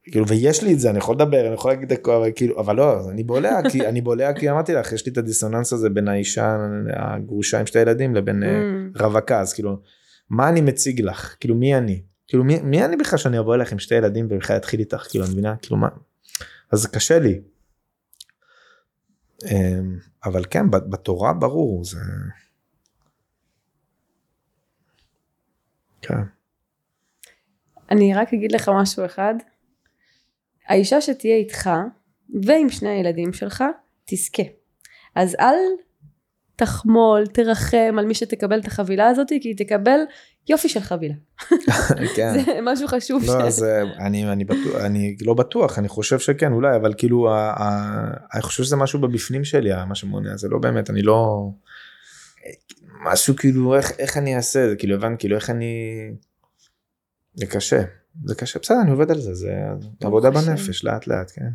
כאילו ויש לי את זה אני יכול לדבר אני יכול להגיד הכל אבל כאילו אבל לא אני בולע כי אני בולע כי אמרתי לך יש לי את הדיסוננס הזה בין האישה הגרושה עם שתי ילדים לבין אה, Mm. רווקה אז כאילו מה אני מציג לך כאילו מי אני כאילו מי, מי אני בכלל שאני אבוא אליך עם שתי ילדים ובכלל אתחיל איתך כאילו אני מבינה כאילו מה אז זה קשה לי. אמ, אבל כן בתורה ברור זה. כן. אני רק אגיד לך משהו אחד. האישה שתהיה איתך ועם שני הילדים שלך תזכה. אז אל תחמול, תרחם על מי שתקבל את החבילה הזאת כי היא תקבל יופי של חבילה. כן. זה משהו חשוב. לא, ש- אז אני, אני, בטוח, אני לא בטוח, אני חושב שכן אולי, אבל כאילו, ה, ה, אני חושב שזה משהו בבפנים שלי, מה שמונע, זה לא באמת, אני לא... משהו כאילו, איך, איך אני אעשה את זה, כאילו, הבנת, כאילו, איך אני... זה קשה, זה קשה, בסדר, אני עובד על זה, זה עבודה השם. בנפש, לאט לאט, כן.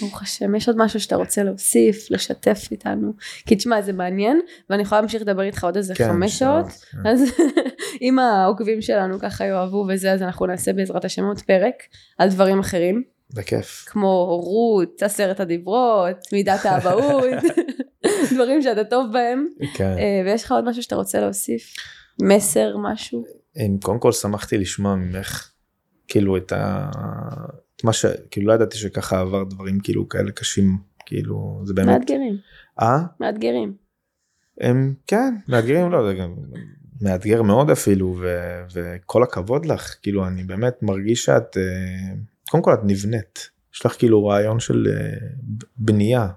ברוך השם, יש עוד משהו שאתה רוצה להוסיף, לשתף איתנו? כי תשמע, זה מעניין, ואני יכולה להמשיך לדבר איתך עוד איזה כן, חמש שעות. כן. אז אם העוקבים שלנו ככה יאהבו וזה, אז אנחנו נעשה בעזרת השם עוד פרק על דברים אחרים, בכיף. כמו הורות, עשרת הדיברות, מידת האבהות, דברים שאתה טוב בהם. כן. אה, ויש לך עוד משהו שאתה רוצה להוסיף? מסר, משהו? אם קודם כל שמחתי לשמוע ממך כאילו את ה... את מה ש... כאילו לא ידעתי שככה עבר דברים כאילו כאלה קשים כאילו זה באמת. מאתגרים, אה? מאתגרים. הם כן מאתגרים לא זה גם מאתגר מאוד אפילו ו... וכל הכבוד לך כאילו אני באמת מרגיש שאת אה, קודם כל את נבנית יש לך כאילו רעיון של אה, בנייה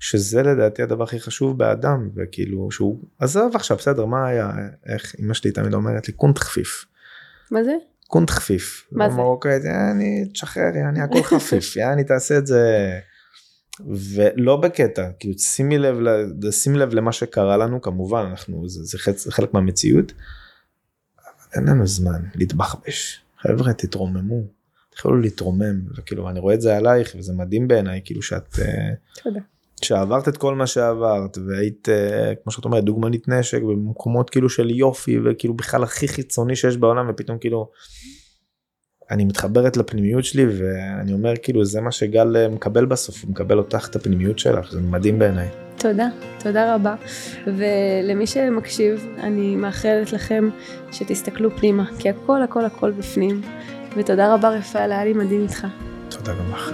שזה לדעתי הדבר הכי חשוב באדם וכאילו שהוא עזוב עכשיו בסדר מה היה איך אמא שלי תמיד אומרת לי קונט חפיף. מה זה? קונט חפיף. מה זה? במרוקאית יעני תשחרר יעני הכל חפיף יעני תעשה את זה. ולא בקטע כאילו שימי לב שים לב למה שקרה לנו כמובן אנחנו זה, זה, חלק, זה חלק מהמציאות. אבל אין לנו זמן להתבחבש חבר'ה תתרוממו. תתחילו להתרומם וכאילו אני רואה את זה עלייך וזה מדהים בעיניי כאילו שאת אה, תודה. שעברת את כל מה שעברת והיית אה, כמו שאת אומרת דוגמנית נשק במקומות כאילו של יופי וכאילו בכלל הכי חיצוני שיש בעולם ופתאום כאילו. אני מתחברת לפנימיות שלי ואני אומר כאילו זה מה שגל אה, מקבל בסוף הוא מקבל אותך את הפנימיות שלך זה מדהים בעיניי. תודה, תודה רבה. ולמי שמקשיב, אני מאחלת לכם שתסתכלו פנימה, כי הכל הכל הכל בפנים. ותודה רבה רפאל, היה לי מדהים איתך. תודה גם לך.